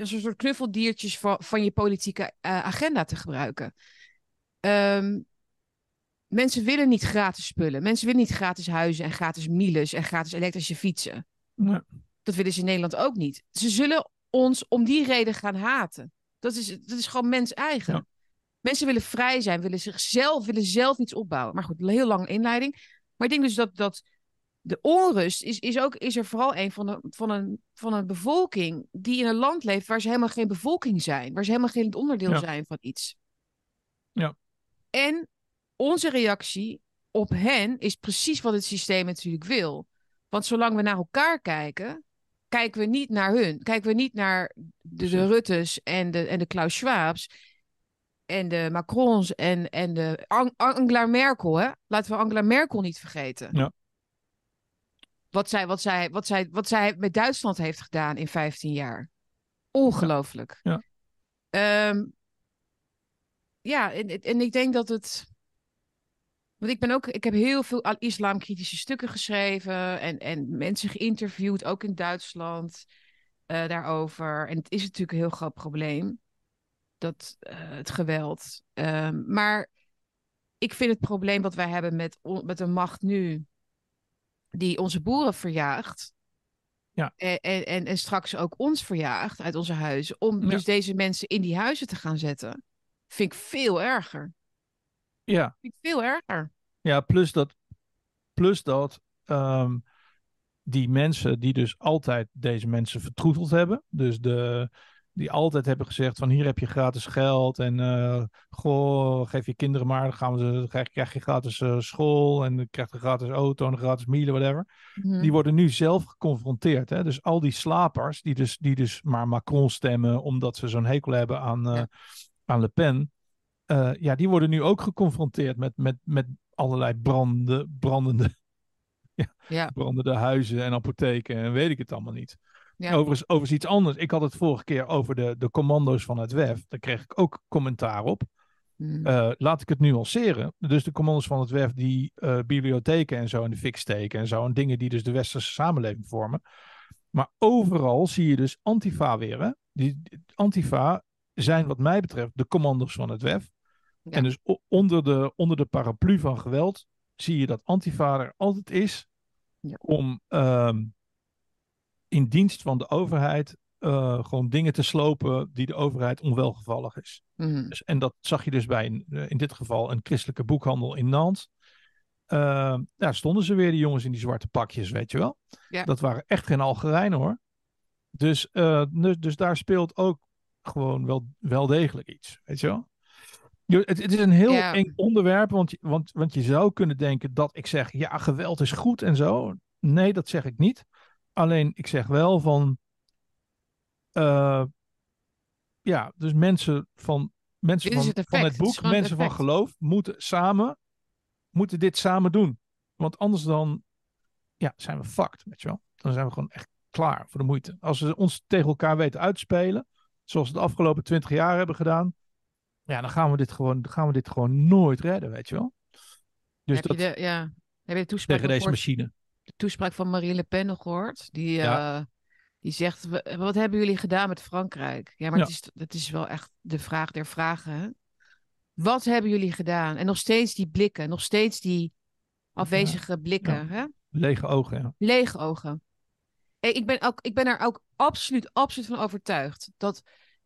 als een soort knuffeldiertjes van, van je politieke uh, agenda te gebruiken. Um, mensen willen niet gratis spullen. Mensen willen niet gratis huizen en gratis miles en gratis elektrische fietsen. Nee. Dat willen ze in Nederland ook niet. Ze zullen ons om die reden gaan haten. Dat is, dat is gewoon mens eigen. Ja. Mensen willen vrij zijn, willen zichzelf, willen zelf iets opbouwen. Maar goed, heel lange inleiding. Maar ik denk dus dat, dat de onrust is, is, ook, is er vooral een van, de, van, een, van een bevolking die in een land leeft waar ze helemaal geen bevolking zijn. Waar ze helemaal geen onderdeel Ja. zijn van iets. Ja. En onze reactie op hen is precies wat het systeem natuurlijk wil. Want zolang we naar elkaar kijken, kijken we niet naar hun. Kijken we niet naar de, de. Ruttes en de, en de Klaus Schwabs en de Macrons en, en de Ang- Angela Merkel. Hè? Laten we Angela Merkel niet vergeten. Ja. Wat, zij, wat, zij, wat, zij, wat zij met Duitsland heeft gedaan in 15 jaar. Ongelooflijk. Ja. Ehm, ja, en, en ik denk dat het. Want ik ben ook, ik heb heel veel islamkritische stukken geschreven en, en mensen geïnterviewd, ook in Duitsland, eh, daarover. En het is natuurlijk een heel groot probleem, dat, eh, het geweld. Ehm, maar ik vind het probleem wat wij hebben met, met de macht nu, die onze boeren verjaagt. Ja. En, en, en, straks ook ons verjaagt uit onze huizen, om Ja. dus deze mensen in die huizen te gaan zetten, vind ik veel erger. Ja, Vind ik veel erger. ja plus dat, plus dat ehm, die mensen die dus altijd deze mensen vertroeteld hebben. Dus de, die altijd hebben gezegd van hier heb je gratis geld en goh, geef je kinderen maar, dan, gaan we, krijg, krijg je gratis eh, school en dan krijg je een gratis auto en een gratis miele, whatever. Mhm. Die worden nu zelf geconfronteerd. Hè? Dus al die slapers die dus, die dus maar Macron stemmen omdat ze zo'n hekel hebben aan, eh, Ja. aan Le Pen. ja, die worden nu ook geconfronteerd met, met, met allerlei branden, brandende, [laughs] Ja, brandende huizen en apotheken en weet ik het allemaal niet. Ja. Overigens, overigens iets anders. Ik had het vorige keer over de, de commando's van het WEF. Daar kreeg ik ook commentaar op. Mhm. Eh, laat ik het nuanceren. Dus de commando's van het WEF die eh, bibliotheken en zo in de fik steken en zo. En dingen die dus de westerse samenleving vormen. Maar overal zie je dus Antifa weer. Hè? Die, Antifa zijn wat mij betreft de commando's van het WEF. Ja. En dus onder de, onder de paraplu van geweld zie je dat Antifa er altijd is. Ja. Om ehm, in dienst van de overheid eh, gewoon dingen te slopen die de overheid onwelgevallig is. Mhm. Dus, en dat zag je dus bij, een, eh, in dit geval, een christelijke boekhandel in Nantes. Uh, ja, stonden ze weer, die jongens in die zwarte pakjes, weet je wel. Ja. Dat waren echt geen Algerijnen hoor. Dus, eh, dus, dus daar speelt ook gewoon wel, wel degelijk iets, weet je wel. Je- Het, het is een heel Ja. eng onderwerp, want, want, want je zou kunnen denken dat ik zeg, ja, geweld is goed en zo. Nee, dat zeg ik niet. Alleen, ik zeg wel van, eh, ja, dus mensen van, mensen van, het van het boek, het mensen van geloof, moeten samen, moeten dit samen doen. Want anders dan, ja, zijn we fucked, weet je wel. Dan zijn we gewoon echt klaar voor de moeite. Als we ons tegen elkaar weten uit te spelen, zoals we de afgelopen twintig jaar hebben gedaan, ja, dan gaan we dit gewoon, gaan we dit gewoon nooit redden, weet je wel. Dus heb, dat je de, ja. heb je de toespraak, tegen deze machine toespraak van Marine Le Pen nog gehoord. Die, eh, die zegt, wat hebben jullie gedaan met Frankrijk? Ja, maar dat Het, is, het is wel echt de vraag der vragen. Hè? Wat hebben jullie gedaan? En nog steeds die blikken, nog steeds die afwezige blikken. Hè? Lege ogen, ja. Lege ogen. Ik ben, ook, ik ben er ook absoluut, absoluut van overtuigd dat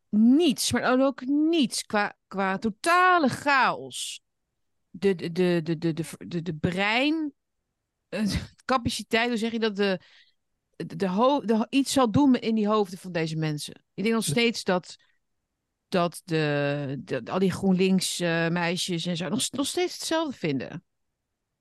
niets, maar ook niets qua, qua totale chaos. De, de, de, de, de, de, de, brein [laughs] capaciteit, hoe zeg je dat, de, de, de, de, iets zal doen in die hoofden van deze mensen. Ik denk nog steeds dat, dat de, de, al die GroenLinks eh, meisjes en zo nog, nog steeds hetzelfde vinden.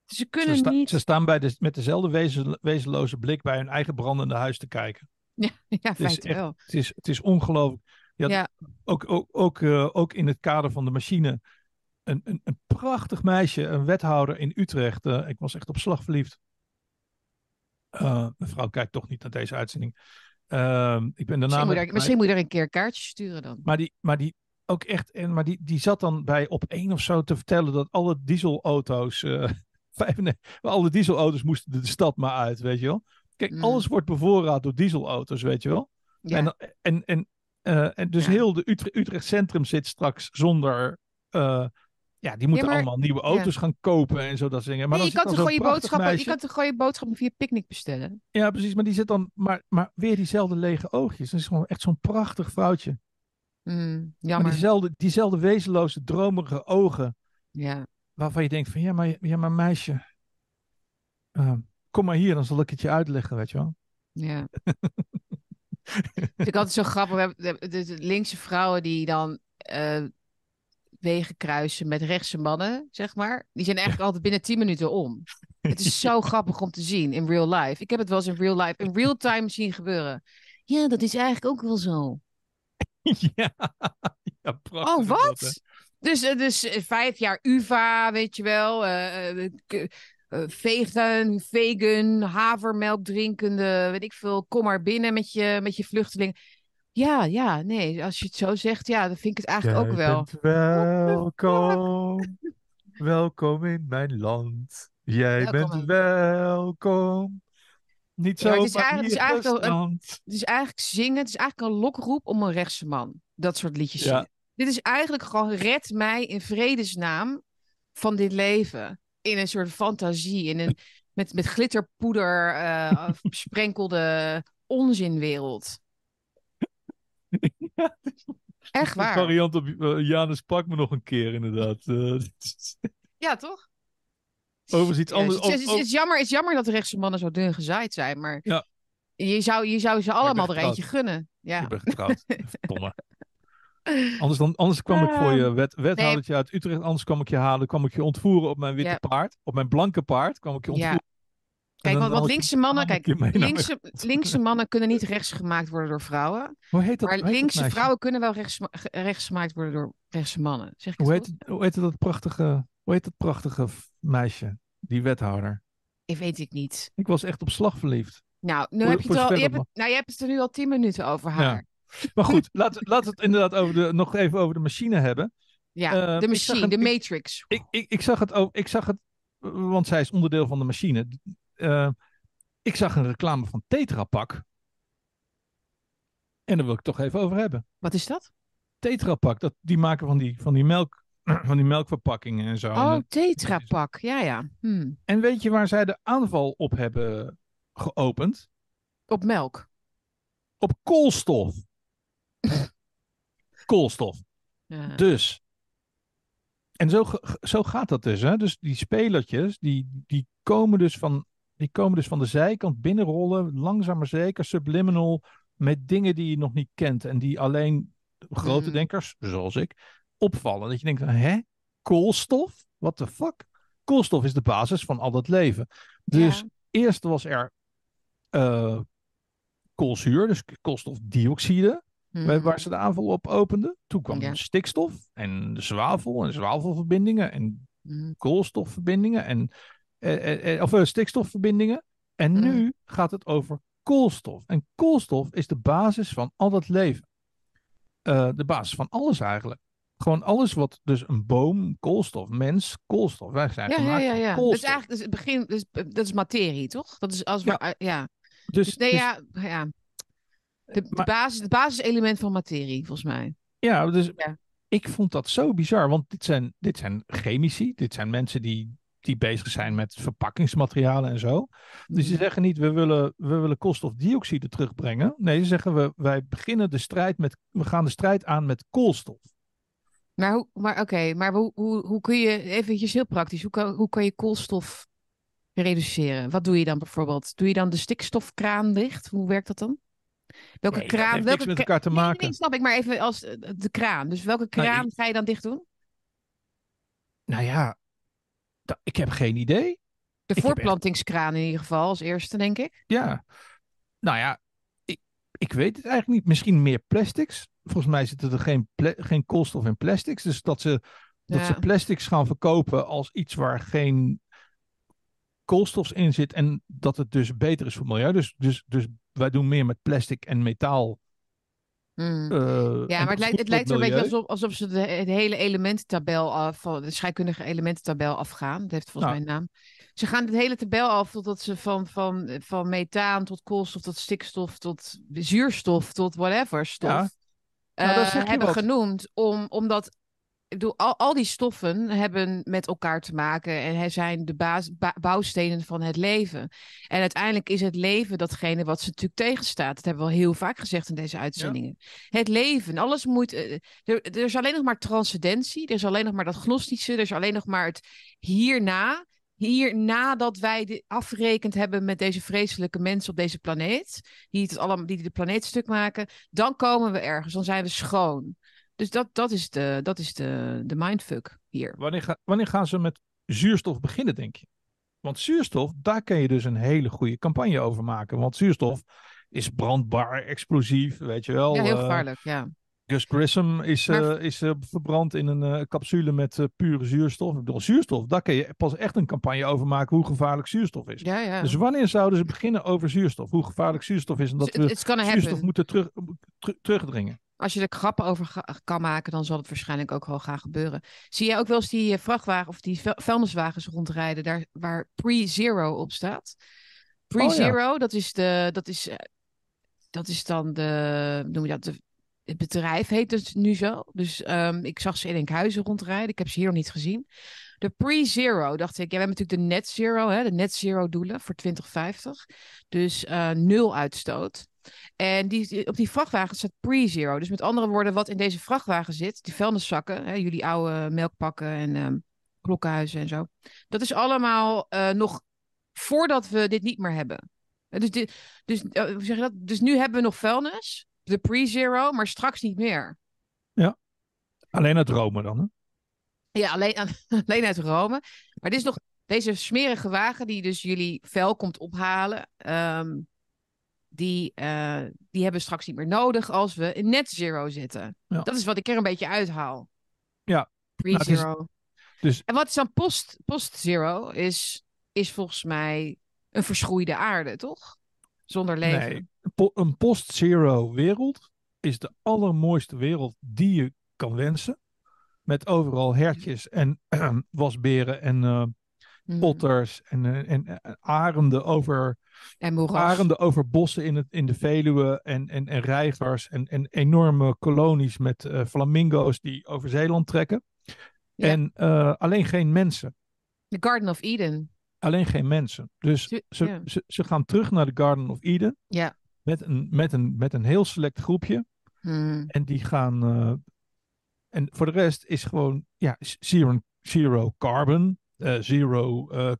Ze Ze, kunnen sta- niet... ze staan bij de, met dezelfde wezen, wezenloze blik bij hun eigen brandende huis te kijken. [laughs] Ja, ja Het echt, wel. het is, het is ongelooflijk. Ja, Ja. Ook, ook, ook, eh, ook in het kader van de machine. Een, een, een prachtig meisje, een wethouder in Utrecht. eh, ik was echt op slag verliefd. Eh, mevrouw kijkt toch niet naar deze uitzending. Ehm, ik ben daarna Misschien, moet je, misschien moet je er een keer een kaartje sturen dan. Maar die, maar die ook echt. En, maar die, die zat dan bij op één of zo te vertellen dat alle dieselauto's. [laughs] 95 alle dieselauto's moesten de stad maar uit, weet je wel. Kijk, Mm. alles wordt bevoorraad door dieselauto's, weet je wel. Ja. En, en, en, en dus Ja. heel de Utrecht, Utrecht Centrum zit straks zonder. Ja, die moeten maar- allemaal nieuwe auto's gaan kopen en zo dat soort dingen. Maar Nee, je, kan toch gewoon je, prachtig boodschappen, je kan toch gewoon je boodschappen via Picnic bestellen? Ja, precies. Maar die zit dan. Maar, maar weer diezelfde lege oogjes. Dat is gewoon echt zo'n prachtig vrouwtje. Mm, Maar jammer. diezelfde, diezelfde wezenloze, dromerige ogen. Ja. waarvan je denkt van ja, maar, ja, maar meisje, eh, kom maar hier, dan zal ik het je uitleggen, weet je wel. Ja. [laughs] Ik altijd zo grappig. We hebben de linkse vrouwen die dan eh, wegen kruisen met rechtse mannen, zeg maar. Die zijn eigenlijk altijd binnen 10 minuten om. Het is zo [laughs] grappig om te zien in real life. Ik heb het wel eens in real life, in real time zien gebeuren. Ja, dat is eigenlijk ook wel zo. [laughs] ja, ja, prachtig. Oh, dat, wat? Dus, eh, dus eh, vijf jaar UvA, weet je wel. eh, vegan, vegan, havermelk drinkende, weet ik veel. Kom maar binnen met je, met je vluchteling. Ja, ja, nee, als je het zo zegt, ja, dan vind ik het eigenlijk ook wel. bent welkom, [laughs] welkom in mijn land. Jij Welkom bent welkom. Niet Ja, zo, maar het is eigenlijk- het is eigenlijk. Het is eigenlijk zingen, het is eigenlijk een lokroep om een rechtse man. Dat soort liedjes Ja. zingen. Dit is eigenlijk gewoon red mij in vredesnaam van dit leven. In een soort fantasie, in een met, met glitterpoeder eh [laughs] besprenkelde onzinwereld. [laughs] Echt Een waar. variant op eh, Janus pak me nog een keer, inderdaad. Eh, [laughs] Ja, toch? Overigens iets anders. Het is, het is- ook- het is jammer, het is jammer dat de rechtse mannen zo dun gezaaid zijn, maar Ja. je, zou, je zou ze allemaal er eentje gunnen. Ja. Ik ben getrouwd. [laughs] Anders, dan, anders kwam ik voor je wet, wethoudertje uit Utrecht. Anders kwam ik je halen. kwam ik je ontvoeren op mijn witte Ja. paard. Op mijn blanke paard kwam ik je Ja. ontvoeren. Kijk, want, want linkse mannen, kijk, linkse, linkse mannen kunnen niet rechts gemaakt worden door vrouwen. Hoe heet dat? Maar hoe heet dat linkse vrouwen kunnen wel rechts, rechts gemaakt worden door rechtse mannen. Zeg ik Hoe het heet, het, hoe heet dat prachtige, hoe heet dat prachtige meisje? Die wethouder. Ik weet ik niet. Ik was echt op slag verliefd. Nou, nu Voor- heb je het al. Je hebt het, nou, je hebt het er nu al tien minuten over haar. Ja. Maar goed, [laughs] laten laat het inderdaad over de, nog even over de machine hebben. Ja, Eh, de machine, de Matrix. Ik, ik, ik zag het ook, ik zag het, eh, want zij is onderdeel van de machine. Eh, ik zag een reclame van Tetra Pak. En daar wil ik het toch even over hebben. Wat is dat? Tetra Pak, dat, die maken van die, van die, melk, [clears throat] van die melkverpakkingen en zo. Oh, dat- Tetra Pak. Ja, ja. Hm. en weet je waar zij de aanval op hebben geopend? Op melk. Op koolstof. [laughs] koolstof. Ja. Dus. En zo, zo gaat dat dus. Hè? Dus die spelertjes, die, die, komen dus van, die komen dus van de zijkant binnenrollen. Langzaam maar zeker, subliminal. Met dingen die je nog niet kent. En die alleen grote Mm. denkers, zoals ik, opvallen. Dat je denkt, hè? Koolstof? What the fuck? Koolstof is de basis van al dat leven. Dus Ja. eerst was er eh, koolzuur, dus koolstofdioxide. Mhm. Waar- ze de aanval op openden. Toen kwam Ja. stikstof en zwavel en zwavelverbindingen en Mhm. koolstofverbindingen en eh, eh, eh, of eh, stikstofverbindingen. En Mhm. nu gaat het over koolstof. En koolstof is de basis van al dat leven. Eh, de basis van alles eigenlijk. Gewoon alles wat dus een boom, koolstof, mens, koolstof. Wij zijn Ja, ja, gemaakt ja, van ja. Dat is koolstof. eigenlijk dus het begin, dus, dat is materie, toch? Dat is als we, Ja. ja. ja. Dus, Dus nee, dus- ja, ja. De, de Maar- basis, het basiselement van materie, volgens mij. Ja, dus Ja. ik vond dat zo bizar. Want dit zijn, dit zijn chemici. Dit zijn mensen die, die bezig zijn met verpakkingsmaterialen en zo. Dus ze Mhm. zeggen niet, we willen, we willen koolstofdioxide terugbrengen. Nee, ze zeggen, we, wij beginnen de strijd met, we gaan de strijd aan met koolstof. Maar, hoe, maar oké, maar hoe, hoe, hoe kun je, eventjes heel praktisch, hoe kan, hoe kan je koolstof reduceren? Wat doe je dan bijvoorbeeld? Doe je dan de stikstofkraan dicht? Hoe werkt dat dan? Welke Nee, kraan? heeft welke niks met elkaar te nee, maken. Nee, snap ik, maar even als eh, de kraan. Dus welke Nou, kraan ga je dan dicht doen? Nou ja, ik heb geen idee. De voorplantingskraan in ieder geval, als eerste, denk ik. Ja, nou ja, ik, ik weet het eigenlijk niet. Misschien meer plastics. Volgens mij zitten er geen, geen koolstof in plastics. Dus dat ze, dat Ja. ze plastics gaan verkopen als iets waar geen koolstof in zit. En dat het dus beter is voor het milieu. Dus, dus, dus wij doen meer met plastic en metaal. Hmm. eh, Ja, maar het lijkt, het lijkt er een beetje alsof, alsof ze de, de hele elemententabel af, van de scheikundige elemententabel afgaan. Dat heeft volgens Nou. mij een naam. Ze gaan de hele tabel af totdat ze van, van, van methaan tot koolstof tot stikstof tot zuurstof tot whatever stof Ja. Nou, je hebben wat. genoemd. Om, omdat bedoel, al, al die stoffen hebben met elkaar te maken en zijn de baas, bouwstenen van het leven. En uiteindelijk is het leven datgene wat ze natuurlijk tegenstaat. Dat hebben we al heel vaak gezegd in deze uitzendingen. Het leven, alles moet. eh, er, er is alleen nog maar transcendentie, er is alleen nog maar dat gnostische, er is alleen nog maar het hierna. Hier nadat wij de, afgerekend hebben met deze vreselijke mensen op deze planeet, die, het allemaal, die de planeet stuk maken, dan komen we ergens, dan zijn we schoon. Dus dat, dat is, de, dat is de, de mindfuck hier. Wanneer, ga- wanneer gaan ze met zuurstof beginnen, denk je? Want zuurstof, daar kun je dus een hele goede campagne over maken. Want zuurstof is brandbaar, explosief, weet je wel. Ja, heel eh, gevaarlijk, ja. Gus Grissom is, Maar- eh, is eh, verbrand in een capsule met pure zuurstof. Ik bedoel, zuurstof, daar kun je pas echt een campagne over maken hoe gevaarlijk zuurstof is. Ja, ja. Dus wanneer zouden ze beginnen over zuurstof? Hoe gevaarlijk zuurstof is en dat we it's gonna zuurstof happen. moeten terug, ter- terugdringen. Als je er grappen over kan maken, dan zal het waarschijnlijk ook wel gaan gebeuren. Zie jij ook wel eens die eh, vrachtwagen of die vuil- vuilniswagens rondrijden daar waar pre-zero op staat? Pre-zero, dat, is de, dat, is, eh, dat is dan de, noem je dat, de, het bedrijf heet het nu zo. Dus ehm, ik zag ze in Enkhuizen rondrijden. Ik heb ze hier nog niet gezien. De pre-zero, dacht ik. Ja, we hebben natuurlijk de net zero, hè, de net zero doelen voor 2050. Dus eh, nul uitstoot. En die, op die vrachtwagen staat pre-zero. Dus met andere woorden, wat in deze vrachtwagen zit, die vuilniszakken, hè, jullie oude melkpakken en ehm, klokkenhuizen en zo. Dat is allemaal eh, nog voordat we dit niet meer hebben. Eh, Dus, dit, dus, eh, zeg je dat? dus nu hebben we nog vuilnis, de pre-zero, maar straks niet meer. Alleen uit Rome dan, hè? Ja, alleen, [laughs] alleen uit Rome. Maar dit is nog deze smerige wagen die dus jullie vuil komt ophalen. ehm, die, eh, die hebben we straks niet meer nodig als we in net zero zitten. Ja. Dat is wat ik er een beetje uithaal. Ja. Nou, Pre-zero. dus- En wat is dan post- post-zero? is, is volgens mij een verschroeide aarde, toch? Zonder leven. Nee, een po- een post-zero wereld is de allermooiste wereld die je kan wensen. Met overal hertjes en [clears throat] wasberen en eh, Mhm. otters en, eh, en, en arenden over En moeras. arenden over bossen in, het, in de Veluwe en, en, en reigers en, en enorme kolonies met eh, flamingo's die over Zeeland trekken. Ja. En eh, alleen geen mensen. The Garden of Eden. Alleen geen mensen. Dus Ze- ze, ja. ze, ze gaan terug naar de Garden of Eden Ja. met een, met een, met een heel select groepje. Hmm. En die gaan. eh, en voor de rest is gewoon ja, zero, zero carbon, eh, zero eh,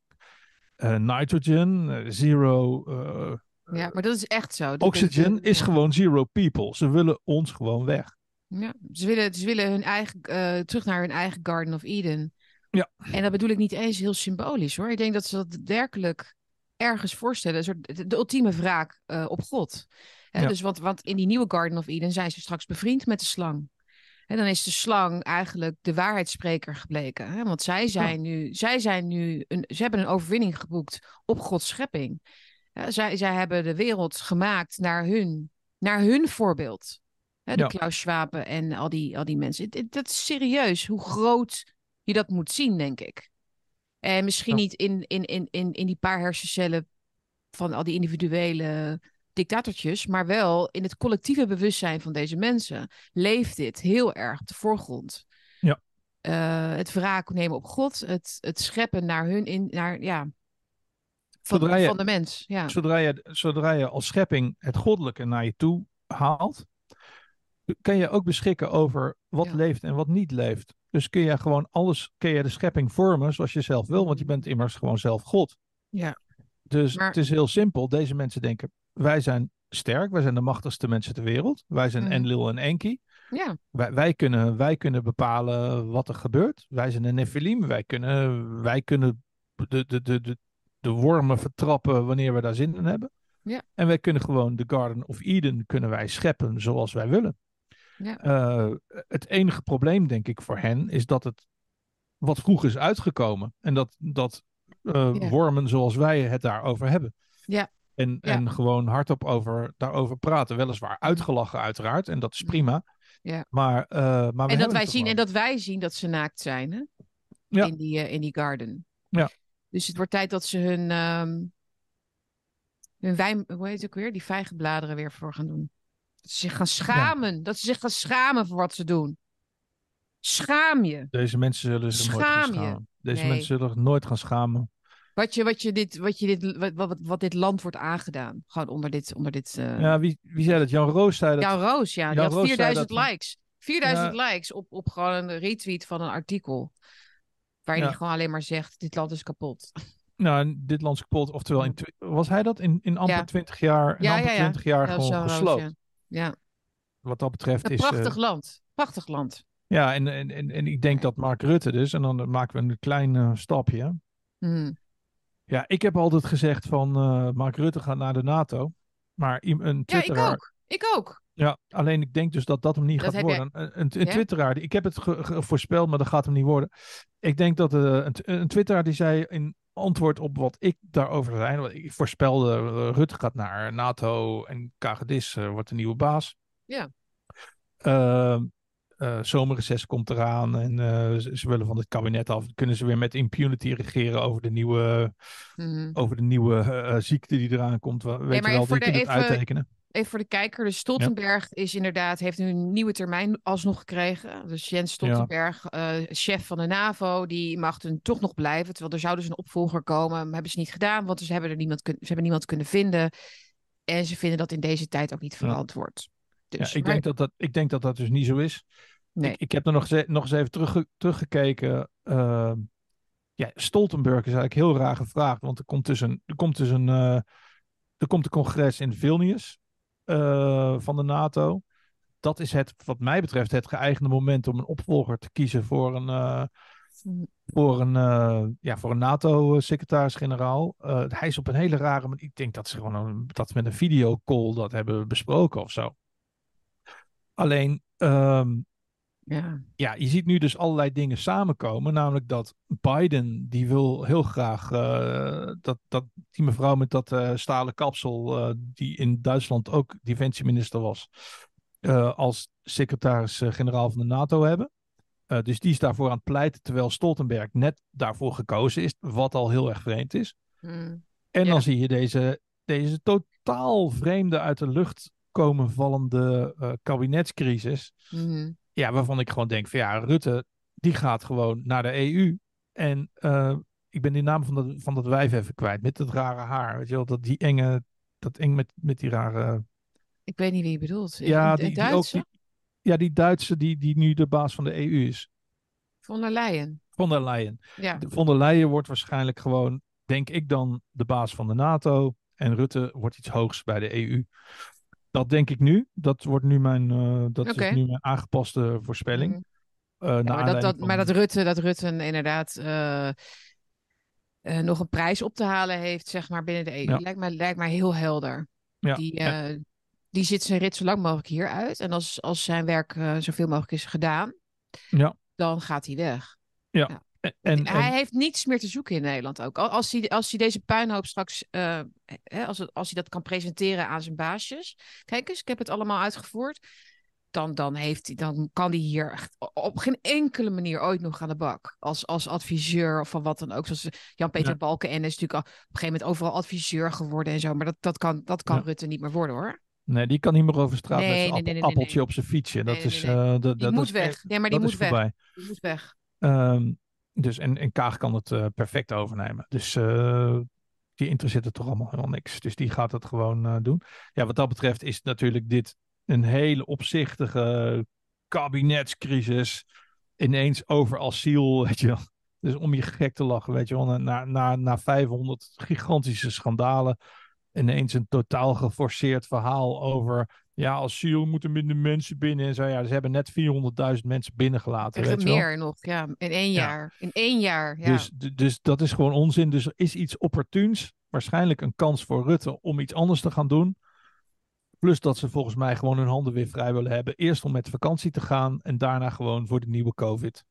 eh, nitrogen, eh, zero eh, Ja, maar dat is echt zo. Dat- oxygen. Is ja. gewoon zero people. Ze willen ons gewoon weg. Ja, ze willen, ze willen hun eigen, eh, terug naar hun eigen Garden of Eden. Ja. En dat bedoel ik niet eens heel symbolisch hoor. Ik denk dat ze dat werkelijk ergens voorstellen. Een soort, de, de ultieme wraak eh, op God. Hè, Ja. Dus want, want in die nieuwe Garden of Eden zijn ze straks bevriend met de slang. En dan is de slang eigenlijk de waarheidsspreker gebleken. Hè? Want zij zijn nu, zij zijn nu een, ze hebben een overwinning geboekt op Gods schepping. Ja, zij, zij hebben de wereld gemaakt naar hun, naar hun voorbeeld. Hè, de Ja. Klaus Schwab en al die, al die mensen. Dat is serieus hoe groot je dat moet zien, denk ik. En misschien Ja. niet in, in, in, in, in die paar hersencellen van al die individuele dictatortjes, maar wel in het collectieve bewustzijn van deze mensen leeft dit heel erg op de voorgrond. Ja. Eh, het wraak nemen op God, het, het scheppen naar hun in, naar, ja, van, Zodra je- van de mens. Ja. Zodra je, zodra je als schepping het goddelijke naar je toe haalt, kan je ook beschikken over wat Ja. leeft en wat niet leeft. Dus kun je gewoon alles, kun je de schepping vormen zoals je zelf wil, want je bent immers gewoon zelf God. Ja. Dus Maar- het is heel simpel. Deze mensen denken, wij zijn sterk, wij zijn de machtigste mensen ter wereld. Wij zijn Mhm. Enlil en Enki. ja, Wij, wij, kunnen, wij kunnen bepalen wat er gebeurt. Wij zijn een Nephilim. Wij kunnen, wij kunnen de, de, de, de, de wormen vertrappen wanneer we daar zin in hebben. Ja. En wij kunnen gewoon de Garden of Eden kunnen wij scheppen zoals wij willen. Ja. Eh, het enige probleem, denk ik, voor hen is dat het wat vroeg is uitgekomen. En dat, dat eh, Ja. wormen zoals wij het daarover hebben. Ja. En, Ja. en gewoon hardop over, daarover praten. Weliswaar uitgelachen, uiteraard. En dat is prima. Ja. Maar, eh, maar we en dat wij zien en dat wij zien dat ze naakt zijn, hè? Ja. In die, eh, in die garden. Ja. Dus het wordt tijd dat ze hun, ehm hun wijn, hoe heet het ook weer? Die vijgenbladeren weer voor gaan doen. Dat ze zich gaan schamen. Dat ze zich gaan schamen voor wat ze doen. Schaam je. Deze mensen zullen zich nooit gaan schamen. Deze Nee. mensen zullen zich nooit gaan schamen. Wat, je, wat, je dit, wat, je dit, wat, wat, wat dit land wordt aangedaan. Gewoon onder dit. Onder dit eh, Ja, wie, wie zei dat? Jan Roos zei dat. Jan Roos, ja. Die had Roos zei 4000 dat van- likes. 4000 likes op, op gewoon een retweet van een artikel. Waarin Ja. hij gewoon alleen maar zegt: dit land is kapot. Nou, en dit land is kapot. Oftewel, in was hij dat? In, in amper Ja. 20 jaar, in Ja, amper ja, ja. 20 jaar gewoon gesloopt. ja. Wat dat betreft een is... eh, prachtig land. Prachtig land. ja, en, en, en, en ik denk dat Mark Rutte dus, en dan maken we een klein eh, stapje. Hmm. Ja, ik heb altijd gezegd van eh, Mark Rutte gaat naar de NATO. Maar een Ja, ik twitteraar... ook. Ik ook. Ja, alleen ik denk dus dat dat hem niet Dat gaat jij- worden. Een, een, een Ja? twitteraar, ik heb het voorspeld, maar dat gaat hem niet worden. Ik denk dat eh, een, een twitteraar die zei in antwoord op wat ik daarover zei, want ik voorspelde eh, Rutte gaat naar NATO en Kagedis eh, wordt de nieuwe baas. Ja. Eh, zomerreces komt eraan en eh, ze, ze willen van het kabinet af. Kunnen ze weer met impunity regeren over de nieuwe, Mhm. over de nieuwe eh, ziekte die eraan komt. Weet maar je wel, even voor de- uittekenen. Even voor de kijker. Dus Stoltenberg is inderdaad, heeft nu een nieuwe termijn alsnog gekregen. Dus Jens Stoltenberg, chef van de NAVO, die mag dan toch nog blijven. Terwijl er zou dus een opvolger komen. Maar hebben ze niet gedaan, want ze hebben er niemand, ze hebben niemand kunnen vinden. En ze vinden dat in deze tijd ook niet verantwoord. Dus, ja, ik, maar- denk dat dat, ik denk dat dat dus niet zo is. Nee. Ik, ik heb er nog, eens- nog eens even terugge- teruggekeken. Ehm, ja, Stoltenberg is eigenlijk heel raar gevraagd. Want er komt dus een, er komt dus een, eh, er komt een congres in Vilnius eh, van de NATO. Dat is het, wat mij betreft, het geëigende moment om een opvolger te kiezen voor een, eh, voor een, ja, voor een NATO-secretaris-generaal. Hij is op een hele rare manier. Ik denk dat ze gewoon een, dat met een videocall dat hebben besproken of zo. Alleen, ehm, ja. ja, je ziet nu dus allerlei dingen samenkomen. Namelijk dat Biden, die wil heel graag eh, dat, dat die mevrouw met dat eh, stalen kapsel, eh, die in Duitsland ook defensieminister was, als secretaris-generaal van de NATO hebben. Dus die is daarvoor aan het pleiten, terwijl Stoltenberg net daarvoor gekozen is, wat al heel erg vreemd is. Mm. En Ja. dan zie je deze, deze totaal vreemde uit de lucht komen vallende kabinetscrisis. Mhm. Ja, waarvan ik gewoon denk van ja, Rutte, die gaat gewoon naar de EU. En eh, ik ben die naam van dat, van dat wijf even kwijt, met dat rare haar. Weet je wel, dat die enge, dat eng met, met die rare... Ik weet niet wie je bedoelt. ja, die, in die ook, Duitse? die, ja, die Duitse die, die nu de baas van de EU is. Von der Leyen. Von der Leyen. Ja. De Von der Leyen wordt waarschijnlijk gewoon, denk ik dan, de baas van de NATO. En Rutte wordt iets hoogs bij de EU. Dat denk ik nu. Dat wordt nu mijn, eh, dat is nu mijn aangepaste voorspelling. Mhm. Eh, Ja, maar, dat, dat, van- maar dat Rutte, dat Rutte inderdaad eh, nog een prijs op te halen heeft, zeg maar, binnen de EU, Ja. lijkt, mij, lijkt mij heel helder. Ja, Die, ja. die zit zijn rit zo lang mogelijk hier uit. En als, als zijn werk zoveel mogelijk is gedaan, Ja. dan gaat hij weg. En, en, hij heeft niets meer te zoeken in Nederland ook. Al- Als hij, als hij deze puinhoop straks, eh, hè, als, het- als hij dat kan presenteren aan zijn baasjes. Kijk eens, ik heb het allemaal uitgevoerd. dan, dan, heeft, hij- dan kan hij hier echt op geen enkele manier ooit nog aan de bak. Als, als adviseur of van wat dan ook. Zoals Jan-Peter Ja. Balkenende is natuurlijk al op een gegeven moment overal adviseur geworden en zo. Maar dat, dat kan, dat kan Ja. Rutte niet meer worden hoor. Nee, die kan niet meer over straat Nee, met zijn nee, app- nee, nee, nee, appeltje op zijn fietsje. Dat is, eh, dat, Die dat moet is weg. echt- Nee, maar die moet weg. voorbij. Die moet weg. Dus, en, en Kaag kan het eh, perfect overnemen. Dus eh, die interesseert het toch allemaal helemaal niks. Dus die gaat het gewoon eh, doen. Ja, wat dat betreft is natuurlijk dit een hele opzichtige kabinetscrisis. Ineens over asiel, [laughs] weet je wel. Dus om je gek te lachen, weet je wel. Na, na, na 500 gigantische schandalen. Ineens een totaal geforceerd verhaal over... Ja, asiel moeten minder mensen binnen. En zo, ja, ze hebben net 400.000 mensen binnengelaten, Echt weet wel. meer nog, ja. In één Ja. jaar. In één jaar, ja. Dus, dus dat is gewoon onzin. Dus er is iets opportuns. Waarschijnlijk een kans voor Rutte om iets anders te gaan doen. Plus dat ze volgens mij gewoon hun handen weer vrij willen hebben. Eerst om met vakantie te gaan en daarna gewoon voor de nieuwe COVID.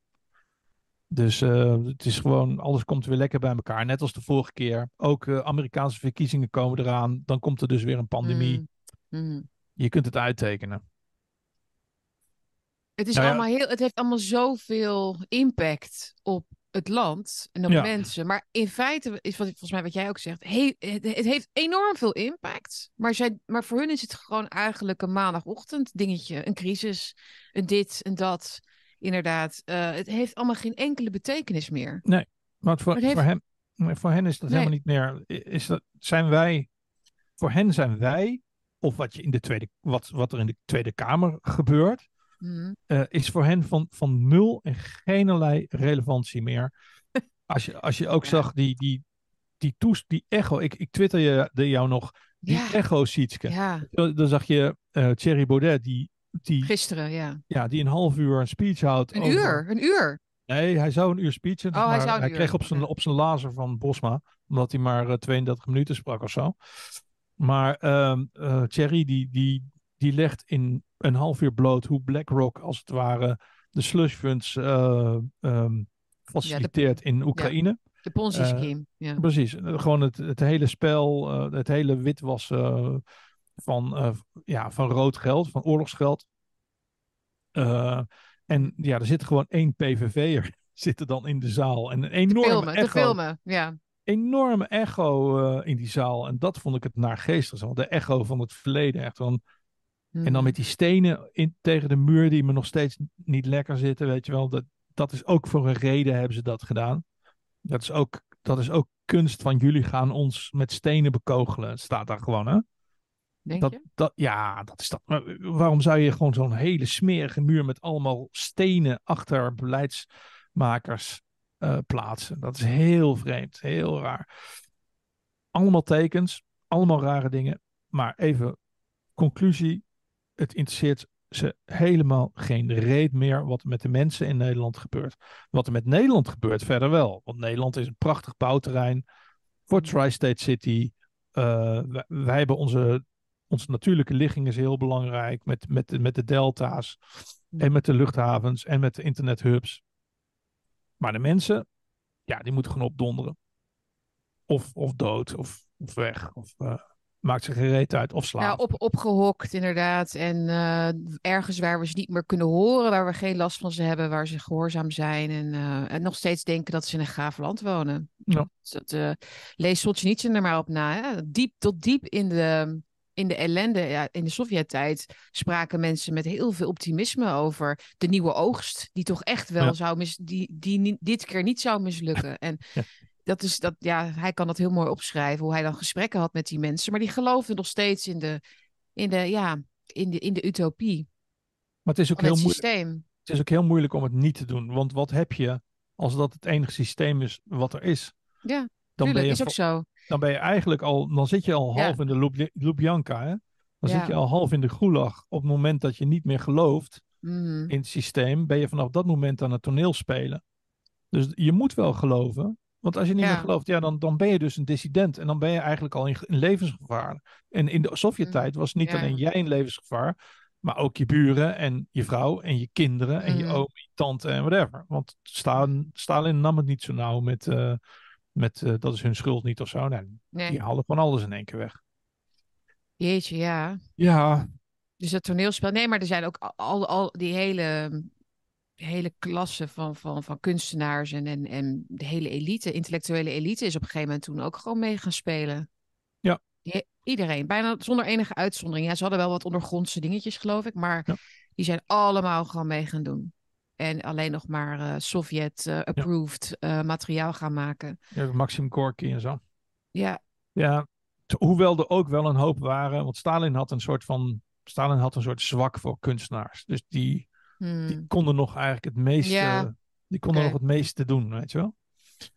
Dus eh, het is gewoon, alles komt weer lekker bij elkaar. Net als de vorige keer. Ook eh, Amerikaanse verkiezingen komen eraan. Dan komt er dus weer een pandemie. Mm, mm. Je kunt het uittekenen. Het, is Nou ja. allemaal heel, het heeft allemaal zoveel impact op het land en op Ja. mensen. Maar in feite is wat volgens mij wat jij ook zegt, he- het, het heeft enorm veel impact. Maar, zij, maar voor hun is het gewoon eigenlijk een maandagochtend dingetje, een crisis, een dit, een dat. Inderdaad, Eh, het heeft allemaal geen enkele betekenis meer. Maar voor, Het heeft- voor, hem, voor hen is dat Nee. helemaal niet meer. Is dat, zijn wij, voor hen zijn wij, of wat, je in de tweede, wat, wat er in de Tweede Kamer gebeurt, Mhm. eh, is voor hen van, van nul en geenerlei relevantie meer. [laughs] Als je, als je ook Ja. zag die, die, die, toes, die echo, ik, ik twitter je, de, jou nog, die Ja. echo sietske. Ja, Dan zag je eh Thierry Baudet, die, die, gisteren, ja. ja, die een half uur een speech houdt. Een over- uur, een uur. Nee, hij zou een uur speechen. Oh, hij zou een hij uur, kreeg op zijn, op zijn lazer van Bosma. Omdat hij maar eh, 32 minuten sprak of zo. Maar eh, Thierry die, die, die legt in een half uur bloot hoe BlackRock als het ware de slush funds eh, ehm, faciliteert in Oekraïne. De Ponzi Eh, scheme. ja. Precies, eh, gewoon het, het hele spel, eh, het hele witwassen eh, van, eh, ja, van rood geld, van oorlogsgeld. Eh, en ja, er zit gewoon één PVV'er zit er [laughs] dan in de zaal. En een enorme filmen, echo, filmen, ja. enorme echo eh, in die zaal. En dat vond ik het naargeestig. De echo van het verleden. Echt van, En dan met die stenen in, tegen de muur die me nog steeds niet lekker zitten, weet je wel. Dat, dat is ook voor een reden hebben ze dat gedaan. Dat is ook, dat is ook kunst van jullie gaan ons met stenen bekogelen. Het staat daar gewoon, hè? Denk Dat, je? dat, ja, dat is dat. Maar waarom zou je gewoon zo'n hele smerige muur met allemaal stenen achter beleidsmakers eh, plaatsen? Dat is heel vreemd, heel raar. Allemaal tekens, allemaal rare dingen. Maar even conclusie: het interesseert ze helemaal geen reet meer wat er met de mensen in Nederland gebeurt. Wat er met Nederland gebeurt, verder wel. Want Nederland is een prachtig bouwterrein voor Tri-State City. Eh, wij, wij hebben onze, onze natuurlijke ligging is heel belangrijk met, met, de- met de delta's en met de luchthavens en met de internethubs. Maar de mensen, ja, die moeten gewoon opdonderen. Of, of dood, of, of weg, of eh, maakt zich geen reet uit, of slaap. Ja, op, opgehokt inderdaad. En eh, ergens waar we ze niet meer kunnen horen, waar we geen last van ze hebben, waar ze gehoorzaam zijn. En, eh, en nog steeds denken dat ze in een gaaf land wonen. Ja. Dus dat eh lees Solzhenitsyn er maar op na. Hè? Diep tot diep in de, in de ellende, ja, in de Sovjet-tijd, spraken mensen met heel veel optimisme over de nieuwe oogst. Die toch echt wel Ja. zou mis, die, die niet- dit keer niet zou mislukken. En Ja. dat is dat, ja, hij kan dat heel mooi opschrijven, hoe hij dan gesprekken had met die mensen. Maar die geloofden nog steeds in de, in de, ja, in de, in de utopie maar het is ook heel moeilijk. systeem. Het is ook heel moeilijk om het niet te doen. Want wat heb je als dat het enige systeem is wat er is? Ja, Dan ben, Tuurlijk, je, is ook zo. Dan ben je eigenlijk al, dan zit je al Ja. half in de Lub- Lubjanka. Hè? Dan Ja. zit je al half in de gulag. Op het moment dat je niet meer gelooft Mhm. in het systeem, ben je vanaf dat moment aan het toneel spelen. Dus je moet wel geloven. Want als je niet Ja. meer gelooft, ja, dan, dan ben je dus een dissident. En dan ben je eigenlijk al in, in levensgevaar. En in de Sovjet-tijd was niet alleen jij in levensgevaar, maar ook je buren en je vrouw en je kinderen en je Mhm. oom, je tante en whatever. Want Stalin, Stalin nam het niet zo nauw met, eh, met eh, dat is hun schuld niet of zo. Nee, Nee, die haalden gewoon alles in één keer weg. jeetje, ja. Ja, Dus dat toneelspel. Nee, maar er zijn ook al, al, die hele, hele klasse van, van, van kunstenaars en, en, en de hele elite, intellectuele elite, is op een gegeven moment toen ook gewoon mee gaan spelen. Ja. Die- iedereen, bijna zonder enige uitzondering. Ja, ze hadden wel wat ondergrondse dingetjes, geloof ik, maar Ja. die zijn allemaal gewoon mee gaan doen. En alleen nog maar eh, Sovjet-approved materiaal gaan maken. Ja, Maxim Gorky en zo. Ja, Ja, hoewel er ook wel een hoop waren, want Stalin had een soort van, Stalin had een soort zwak voor kunstenaars. Dus die, hmm. die konden nog eigenlijk het meeste, Ja. die konden nog het meeste doen, weet je wel?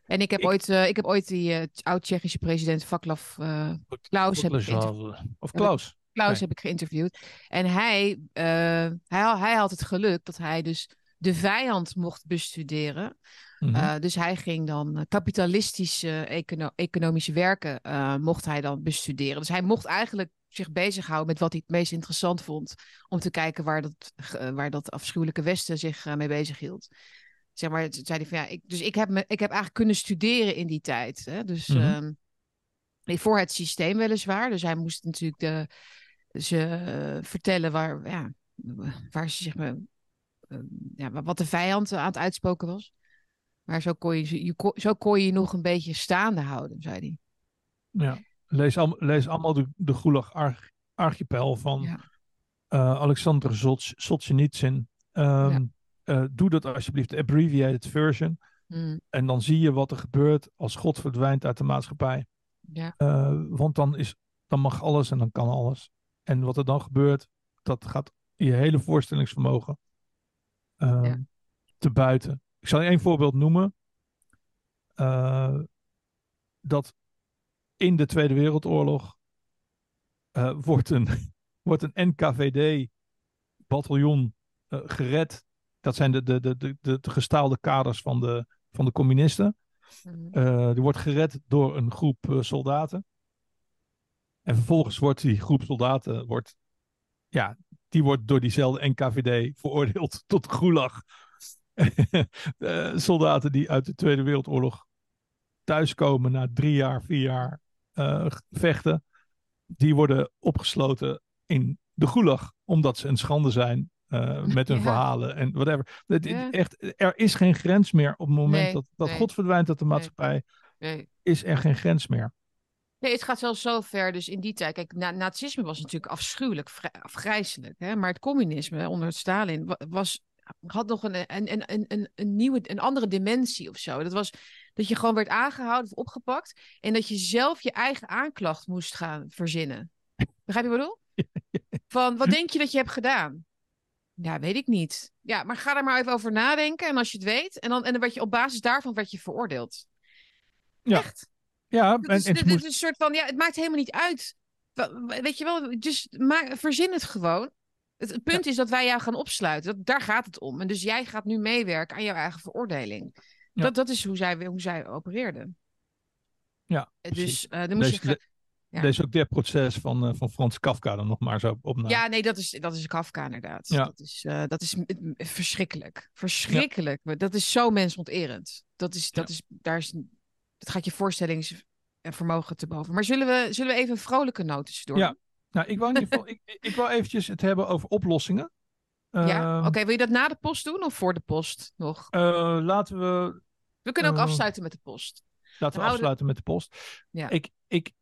En ik heb, Ik- ooit, eh, ik heb ooit die eh, oud-Tsjechische president Vaclav eh, Klaus, heb ik Of Klaus. Klaus Nee. heb ik geïnterviewd. En hij, eh, hij, hij had het geluk dat hij dus de vijand mocht bestuderen. Mhm. Eh, dus hij ging dan eh, kapitalistische econo- economische werken eh, mocht hij dan bestuderen. Dus hij mocht eigenlijk zich bezighouden met wat hij het meest interessant vond. Om te kijken waar dat, waar dat afschuwelijke Westen zich mee bezig hield. Zeg maar, zei hij van ja, ik, dus ik heb, me, ik heb eigenlijk kunnen studeren in die tijd. Hè? Dus Mhm. ehm, voor het systeem weliswaar. Dus hij moest natuurlijk de, ze vertellen waar, ja, waar ze zich eh, ja, wa- wat de vijand aan het uitspoken was. Maar zo kon je, je, kon- zo kon je nog een beetje staande houden, zei hij. Ja. Lees, al, lees allemaal de, de Gulag Arch- Archipel van Ja. eh, Alexander Solz- Solzhenitsyn. Ehm, Ja. eh, doe dat alsjeblieft, de abbreviated version. Mm, En dan zie je wat er gebeurt als God verdwijnt uit de maatschappij. ja. Eh, want dan, is, dan mag alles en dan kan alles. En wat er dan gebeurt, dat gaat je hele voorstellingsvermogen eh, Ja. te buiten. Ik zal je één voorbeeld noemen. Eh, dat in de Tweede Wereldoorlog eh, wordt een, [laughs] wordt een NKVD-bataljon eh, gered. Dat zijn de, de, de, de, de, de gestaalde kaders van de, van de communisten. Mm, Eh, die wordt gered door een groep soldaten. En vervolgens wordt die groep soldaten, wordt, ja, die wordt door diezelfde NKVD veroordeeld [laughs] tot gulag. [laughs] Eh, soldaten die uit de Tweede Wereldoorlog thuiskomen na drie jaar, vier jaar eh, vechten, die worden opgesloten in de gulag, omdat ze een schande zijn eh, met hun Ja. verhalen en whatever. Het- het- Ja. echt, er is geen grens meer op het moment Nee, dat, dat nee. God verdwijnt uit de maatschappij nee. is er geen grens meer. Nee, het gaat zelfs zo ver. Dus in die tijd, kijk, na, nazisme was natuurlijk afschuwelijk, afgrijzelijk. Hè? Maar het communisme onder Stalin wa- was, had nog een, een, een, een, een, een nieuwe, een andere dimensie of zo. Dat was dat je gewoon werd aangehouden of opgepakt. En dat je zelf je eigen aanklacht moest gaan verzinnen. Begrijp je wat ik bedoel? [laughs] Van, wat denk je dat je hebt gedaan? Ja, weet ik niet. Ja, maar ga er maar even over nadenken. En als je het weet, en dan, en dan werd je op basis daarvan werd je veroordeeld. Ja. Echt. Ja, en, is, en dit- is een soort van, ja, het maakt helemaal niet uit. Weet je wel, dus maak, verzin het gewoon. Het, het punt is dat wij jou gaan opsluiten. Dat, daar gaat het om. En dus jij gaat nu meewerken aan jouw eigen veroordeling. Ja. Dat, dat is hoe zij, hoe zij opereerden. Ja, Dus precies. eh, dan moest Deze- je... ja. Deze ook dit proces van, eh, van Frans Kafka dan nog maar zo op na. Ja, nee, dat is, dat is Kafka inderdaad. Ja. Dat is, eh, dat is verschrikkelijk. Verschrikkelijk. Maar Dat is zo mensonterend. Dat is, dat is, daar is, dat gaat je voorstellingsvermogen te boven. Maar zullen we, zullen we even een vrolijke noot door? Ja. Nou, ik wou in ieder geval, ik, ik wou eventjes het hebben over oplossingen. Ja? Ehm, Oké, wil je dat na de post doen of voor de post nog? eh, laten we, We kunnen ook eh, afsluiten met de post. laten we afsluiten met de post. Ja. Ik, ik,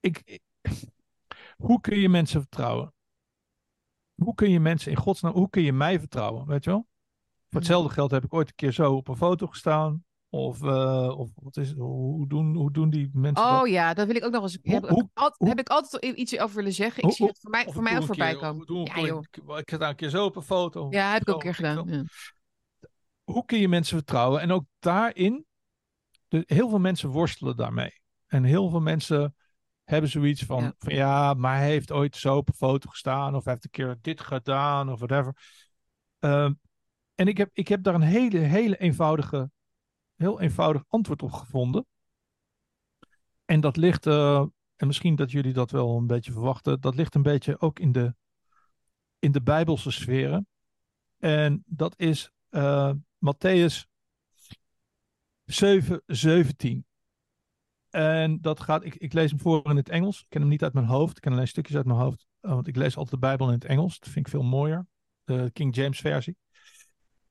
ik, ik- hoe kun je mensen vertrouwen? Hoe kun je mensen in godsnaam, hoe kun je mij vertrouwen? Weet je wel? Voor hetzelfde geld heb ik ooit een keer zo op een foto gestaan. Of, eh, of wat is? Hoe doen, hoe doen die mensen dat? Oh ja, dat wil ik ook nog eens. Hoe- heb, hoe- al- hoe- heb ik altijd iets over willen zeggen. Ik zie het voor mij, voor ik mij ook voorbij keer- komen. doe Ja. Ik, ik gedaan een keer zo op een foto. Ja, heb ik ook een keer gedaan. Ja. Hoe kun je mensen vertrouwen? En ook daarin, de, heel veel mensen worstelen daarmee. En heel veel mensen hebben zoiets van Ja. van, ja, maar hij heeft ooit zo op een foto gestaan. Of hij heeft een keer dit gedaan of whatever. Ehm, en ik heb, ik heb daar een hele, hele eenvoudige, heel eenvoudig antwoord op gevonden. En dat ligt, eh, en misschien dat jullie dat wel een beetje verwachten, dat ligt een beetje ook in de, in de Bijbelse sferen. En dat is eh Matthäus 7, 17. En dat gaat, ik, ik lees hem voor in het Engels. Ik ken hem niet uit mijn hoofd. Ik ken alleen stukjes uit mijn hoofd. eh, want ik lees altijd de Bijbel in het Engels. Dat vind ik veel mooier. De King James versie.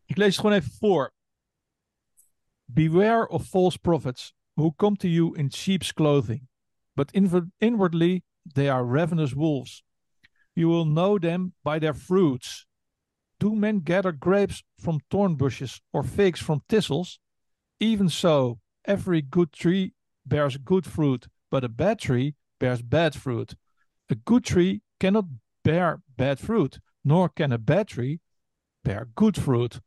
Ik lees het gewoon even voor. Beware of false prophets who come to you in sheep's clothing, but inwardly they are ravenous wolves. You will know them by their fruits. Do men gather grapes from thorn bushes or figs from thistles? Even so, every good tree bears good fruit, but a bad tree bears bad fruit. A good tree cannot bear bad fruit, nor can a bad tree bear good fruit.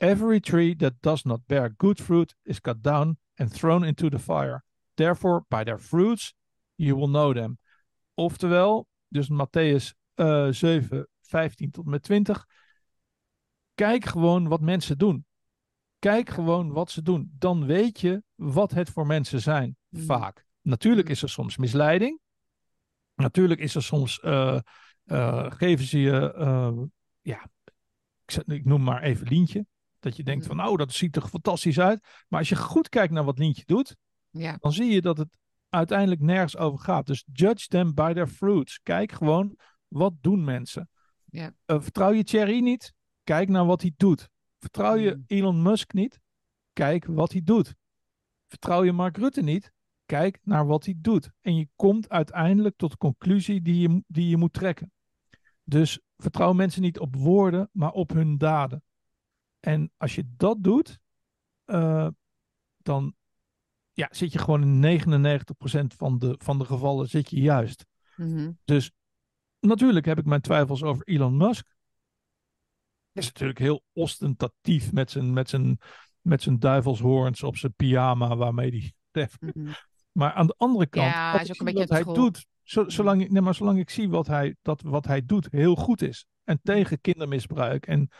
Every tree that does not bear good fruit is cut down and thrown into the fire. Therefore, by their fruits you will know them. Oftewel, dus Matthäus uh, 7, 15 tot en met 20. Kijk gewoon wat mensen doen. Kijk gewoon wat ze doen. Dan weet je wat het voor mensen zijn, mm. vaak. Natuurlijk mm. is er soms misleiding. Natuurlijk is er soms, uh, uh, geven ze je, uh, ja, ik, ik, noem maar even Lientje. Dat je denkt van, nou, dat ziet er fantastisch uit. Maar als je goed kijkt naar wat Lientje doet, ja. dan zie je dat het uiteindelijk nergens over gaat. Dus judge them by their fruits. Kijk gewoon, wat doen mensen? Ja. vertrouw je Thierry niet? Kijk naar wat hij doet. Vertrouw je Mm. Elon Musk niet? Kijk wat hij doet. Vertrouw je Mark Rutte niet? Kijk naar wat hij doet. En je komt uiteindelijk tot de conclusie die je, die je moet trekken. Dus vertrouw mensen niet op woorden, maar op hun daden. En als je dat doet, uh, dan ja, zit je gewoon in 99% van de, van de gevallen zit je juist. Mm -hmm. Dus natuurlijk heb ik mijn twijfels over Elon Musk. Is natuurlijk heel ostentatief met zijn, met zijn, met zijn duivelshoorns op zijn pyjama waarmee. [laughs] Mm -hmm. Maar aan de andere kant, ja, is ook een wat hij doet, zo, zolang, ik, nee, maar zolang ik zie wat hij, dat wat hij doet heel goed is. En tegen kindermisbruik en,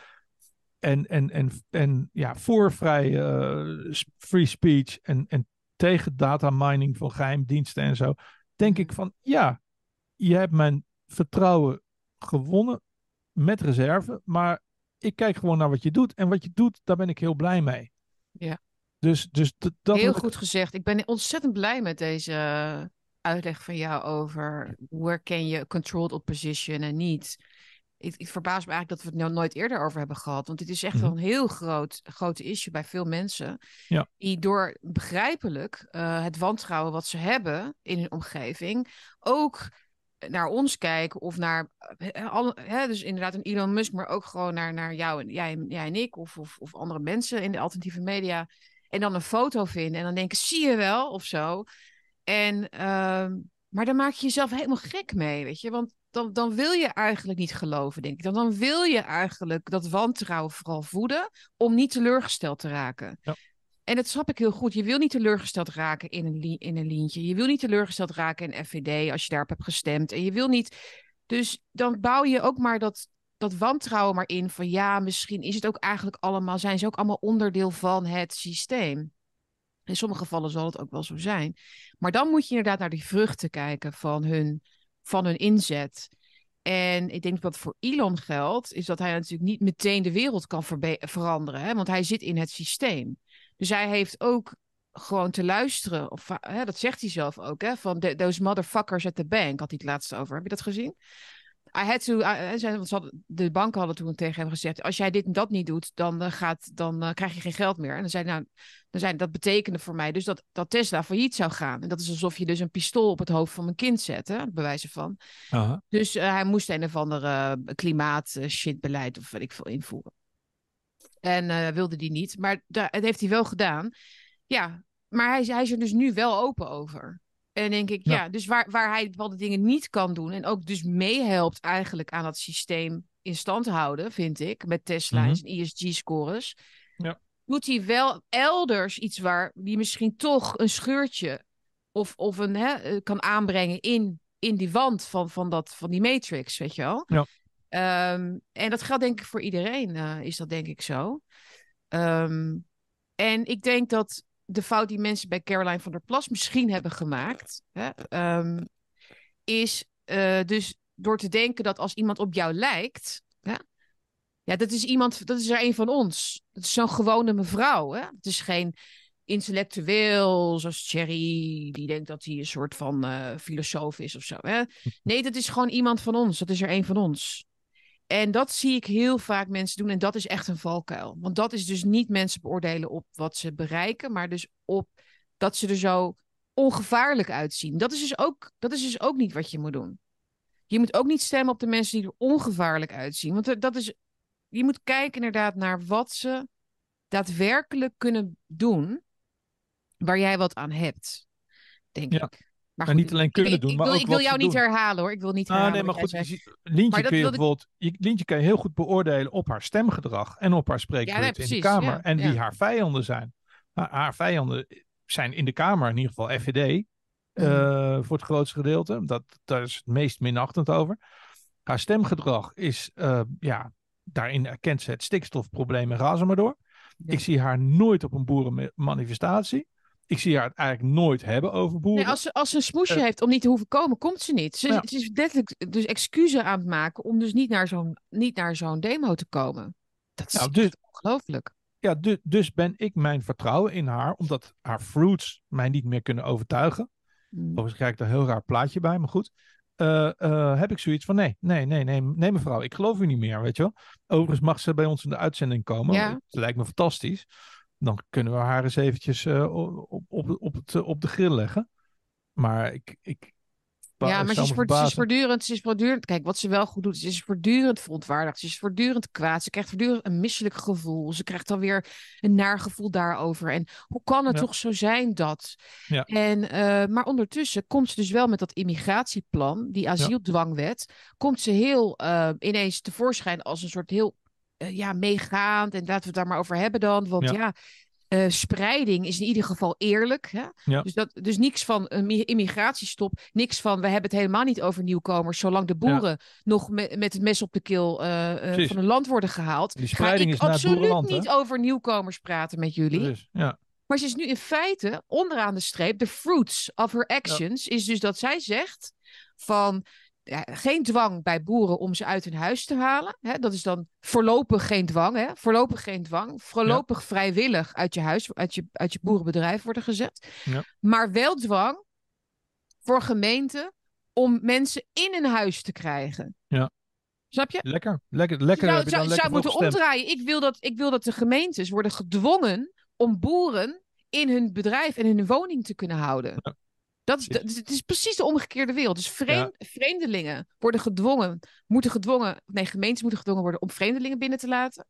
en, en, en, en ja, voor vrij uh, free speech en, en tegen data mining van geheimdiensten en zo. Denk ik van ja, je hebt mijn vertrouwen gewonnen met reserve. Maar ik kijk gewoon naar wat je doet. En wat je doet, daar ben ik heel blij mee. Ja. Dus, dus dat heel goed ik... gezegd. Ik ben ontzettend blij met deze uitleg van jou over where can je controlled opposition en niet. Ik, ik, verbaas me eigenlijk dat we het nou nooit eerder over hebben gehad. Want dit is echt mm -hmm. wel een heel groot, groot issue bij veel mensen. Ja. Die door begrijpelijk uh, het wantrouwen wat ze hebben in hun omgeving ook naar ons kijken of naar, alle, hè, dus inderdaad een Elon Musk, maar ook gewoon naar, naar jou en jij, jij en ik of, of, of andere mensen in de alternatieve media. En dan een foto vinden en dan denken, zie je wel of zo. En, uh, maar dan maak je jezelf helemaal gek mee, weet je. Want dan, dan wil je eigenlijk niet geloven, denk ik. Dan, dan wil je eigenlijk dat wantrouwen vooral voeden om niet teleurgesteld te raken. Ja. En dat snap ik heel goed. Je wil niet teleurgesteld raken in een, in een lientje. Je wil niet teleurgesteld raken in FVD als je daarop hebt gestemd. En je wil niet... Dus dan bouw je ook maar dat, dat wantrouwen maar in van ja, misschien is het ook eigenlijk allemaal... zijn ze ook allemaal onderdeel van het systeem. In sommige gevallen zal het ook wel zo zijn. Maar dan moet je inderdaad naar die vruchten kijken van hun, van hun inzet. En ik denk dat voor Elon geldt, is dat hij natuurlijk niet meteen de wereld kan veranderen. Hè? Want hij zit in het systeem. Dus hij heeft ook gewoon te luisteren. Of, hè, dat zegt hij zelf ook. Hè, van those motherfuckers at the bank had hij het laatste over. Heb je dat gezien? I had to, uh, de banken hadden toen tegen hem gezegd: als jij dit en dat niet doet, dan, uh, gaat, dan uh, krijg je geen geld meer. En dan zei nou, dan zei, dat betekende voor mij dus dat, dat Tesla failliet zou gaan. En dat is alsof je dus een pistool op het hoofd van mijn kind zet, hè, bij wijze van. Dus hij moest een of andere klimaat shitbeleid of wat ik veel invoeren. En wilde die niet. Maar dat heeft hij wel gedaan. Ja, maar hij, hij is er dus nu wel open over. En denk ik, ja, ja dus waar, waar hij bepaalde dingen niet kan doen. En ook dus meehelpt eigenlijk aan dat systeem in stand houden, vind ik. Met Tesla Mhm. en zijn ESG-scores. Ja. Doet hij wel elders iets waar die misschien toch een scheurtje of, of een, hè, eh, kan aanbrengen in, in die wand van, van, dat, van die matrix, weet je wel. Ja. Ehm, en dat geldt denk ik voor iedereen, eh, is dat denk ik zo. Ehm, en ik denk dat de fout die mensen bij Caroline van der Plas misschien hebben gemaakt, hè, ehm, is eh, dus door te denken dat als iemand op jou lijkt, hè, ja, dat is iemand, dat is er een van ons. Dat is zo'n gewone mevrouw. Hè? Het is geen intellectueel, zoals Thierry, die denkt dat hij een soort van eh, filosoof is of zo. Hè? [laughs] Nee, dat is gewoon iemand van ons. Dat is er een van ons. En dat zie ik heel vaak mensen doen. En dat is echt een valkuil. Want dat is dus niet mensen beoordelen op wat ze bereiken, maar dus op dat ze er zo ongevaarlijk uitzien. Dat is dus ook, dat is dus ook niet wat je moet doen. Je moet ook niet stemmen op de mensen die er ongevaarlijk uitzien. Want dat is, je moet kijken inderdaad naar wat ze daadwerkelijk kunnen doen waar jij wat aan hebt, denk Ja. ik. Maar goed, niet alleen ik- kunnen ik, doen, ik maar wil, ook ik wil jou niet doen. herhalen hoor. Ik wil niet Ah, herhalen. nee, maar goed, jij je zegt. ziet- Lientje Maar dat kun je wilde ik- bijvoorbeeld, je, Lientje kan je heel goed beoordelen op haar stemgedrag en op haar spreekbeurt in de Kamer ja, en wie haar vijanden zijn. Haar, haar vijanden zijn in de Kamer in ieder geval FVD Mhm. eh, voor het grootste gedeelte. Dat, daar is het meest minachtend over. Haar stemgedrag is, eh, ja, daarin erkent ze het stikstofprobleem en ga ze maar door. Ik zie haar nooit op een boerenmanifestatie. Ik zie haar het eigenlijk nooit hebben over boeren. Nee, als, ze, als ze een smoesje Eh. heeft om niet te hoeven komen, komt ze niet. Ze, Ja. Is letterlijk dus excuses aan het maken om dus niet naar zo'n niet naar zo'n demo te komen. Dat is Nou, dus- ongelooflijk. Ja, du- dus ben ik mijn vertrouwen in haar, omdat haar fruits mij niet meer kunnen overtuigen. Mm. Overigens krijg ik daar een heel raar plaatje bij, maar goed. Eh, eh, heb ik zoiets van: nee, nee, nee, nee, nee, mevrouw, ik geloof u niet meer, weet je wel. Overigens mag ze bij ons in de uitzending komen. Ja. Dat lijkt me fantastisch. Dan kunnen we haar eens eventjes eh, op, op, op, het, eh, op de grill leggen. Maar ik. ik Ja, maar ze is, me voor, ze is voortdurend, ze is voortdurend, kijk, wat ze wel goed doet, ze is voortdurend verontwaardigd, ze is voortdurend kwaad, ze krijgt voortdurend een misselijk gevoel, ze krijgt dan weer een naar gevoel daarover. En hoe kan het Ja. toch zo zijn dat? Ja. En, eh, maar ondertussen komt ze dus wel met dat immigratieplan, die asieldwangwet, komt ze heel ineens tevoorschijn als een soort heel, ja, meegaand. En laten we het daar maar over hebben dan, want Ja. ja... eh, spreiding is in ieder geval eerlijk. Hè? Ja. Dus, dat, dus niks van een mi- immigratiestop. Niks van we hebben het helemaal niet over nieuwkomers. Zolang de boeren nog met, met het mes op de keel eh, eh, van een land worden gehaald. Die ga spreiding ik is naar het absoluut hè? niet over nieuwkomers praten met jullie. Dus, ja. Maar ze is nu in feite onderaan de streep. De fruits of her actions is dus dat zij zegt van ja, geen dwang bij boeren om ze uit hun huis te halen. Hè? Dat is dan voorlopig geen dwang. Hè? Voorlopig geen dwang. Voorlopig vrijwillig uit je huis, uit je, uit je boerenbedrijf worden gezet. Ja. Maar wel dwang voor gemeenten om mensen in een huis te krijgen. Ja. Snap je? Lekker, lekker, lekker. Je heb zou, je dan zou, lekker zou moeten omdraaien. Ik wil, dat, ik wil dat de gemeentes worden gedwongen om boeren in hun bedrijf en hun woning te kunnen houden. Ja, Dat is, precies. dat, het is precies de omgekeerde wereld. Dus vreemd, vreemdelingen worden gedwongen, moeten gedwongen, nee, gemeentes moeten gedwongen worden om vreemdelingen binnen te laten.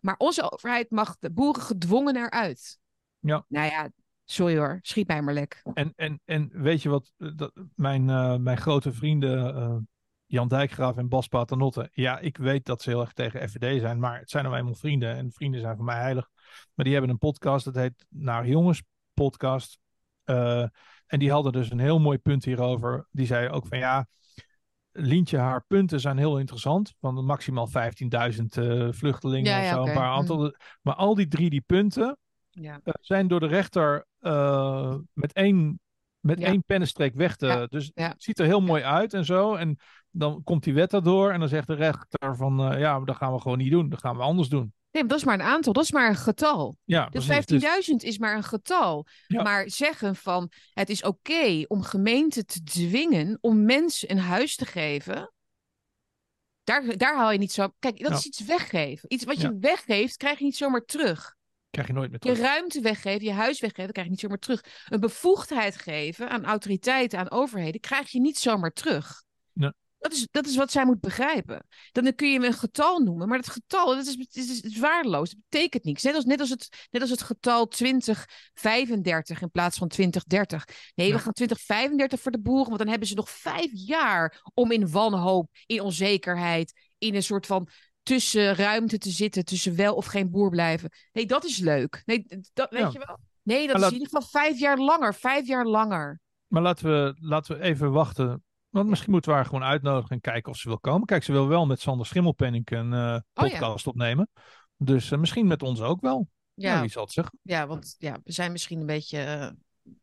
Maar onze overheid mag de boeren gedwongen eruit. Ja. Nou ja, sorry hoor, schiet mij maar lek. En, en, en weet je wat, eh, dat, mijn, eh, mijn grote vrienden eh, Jan Dijkgraaf en Bas Paternotte. Ja, ik weet dat ze heel erg tegen FVD zijn, maar het zijn nou eenmaal vrienden en vrienden zijn voor mij heilig. Maar die hebben een podcast, dat heet Naar Jongens Podcast. Eh, en die hadden dus een heel mooi punt hierover. Die zei ook van ja, Lientje, haar punten zijn heel interessant. Van maximaal 15.000 eh, vluchtelingen Ja, of ja, zo, oké. een paar Mm. aantal. Maar al die drie die punten, Ja. eh, zijn door de rechter eh, met één, met Ja. één pennenstreek weg te. Ja, Dus ja. het ziet er heel mooi uit en zo. En dan komt die wet daardoor en dan zegt de rechter van ja, dat gaan we gewoon niet doen. Dat gaan we anders doen. Nee, dat is maar een aantal, dat is maar een getal. Ja, De precies. Dus- 15.000 is maar een getal. Ja. Maar zeggen van het is oké om gemeenten te dwingen om mensen een huis te geven. Daar, daar haal je niet zo. Kijk, dat Ja. is iets weggeven. Iets wat je weggeeft, krijg je niet zomaar terug. krijg je nooit meer Je terug. ruimte weggeven, je huis weggeven, krijg je niet zomaar terug. Een bevoegdheid geven aan autoriteiten, aan overheden, krijg je niet zomaar terug. Nee. Dat is, dat is wat zij moet begrijpen. Dan kun je hem een getal noemen, maar dat getal dat is, is, is, waardeloos. Dat betekent niks. Net als, net, als het, net als het getal 2035 in plaats van 2030. Nee, we gaan 2035 voor de boeren, want dan hebben ze nog vijf jaar om in wanhoop, in onzekerheid, in een soort van tussenruimte te zitten, tussen wel of geen boer blijven. Nee, dat is leuk. Nee, dat weet Ja. je wel. Nee, dat Maar is laat- in ieder geval vijf jaar langer. Vijf jaar langer. Maar laten we, laten we even wachten. Want misschien moeten we haar gewoon uitnodigen en kijken of ze wil komen. Kijk, ze wil wel met Sander Schimmelpenninck een eh, Oh, ja. podcast opnemen. Dus eh, misschien met ons ook wel. Ja. Ja, wie zal het zeggen? ja want ja, we zijn misschien een beetje... eh,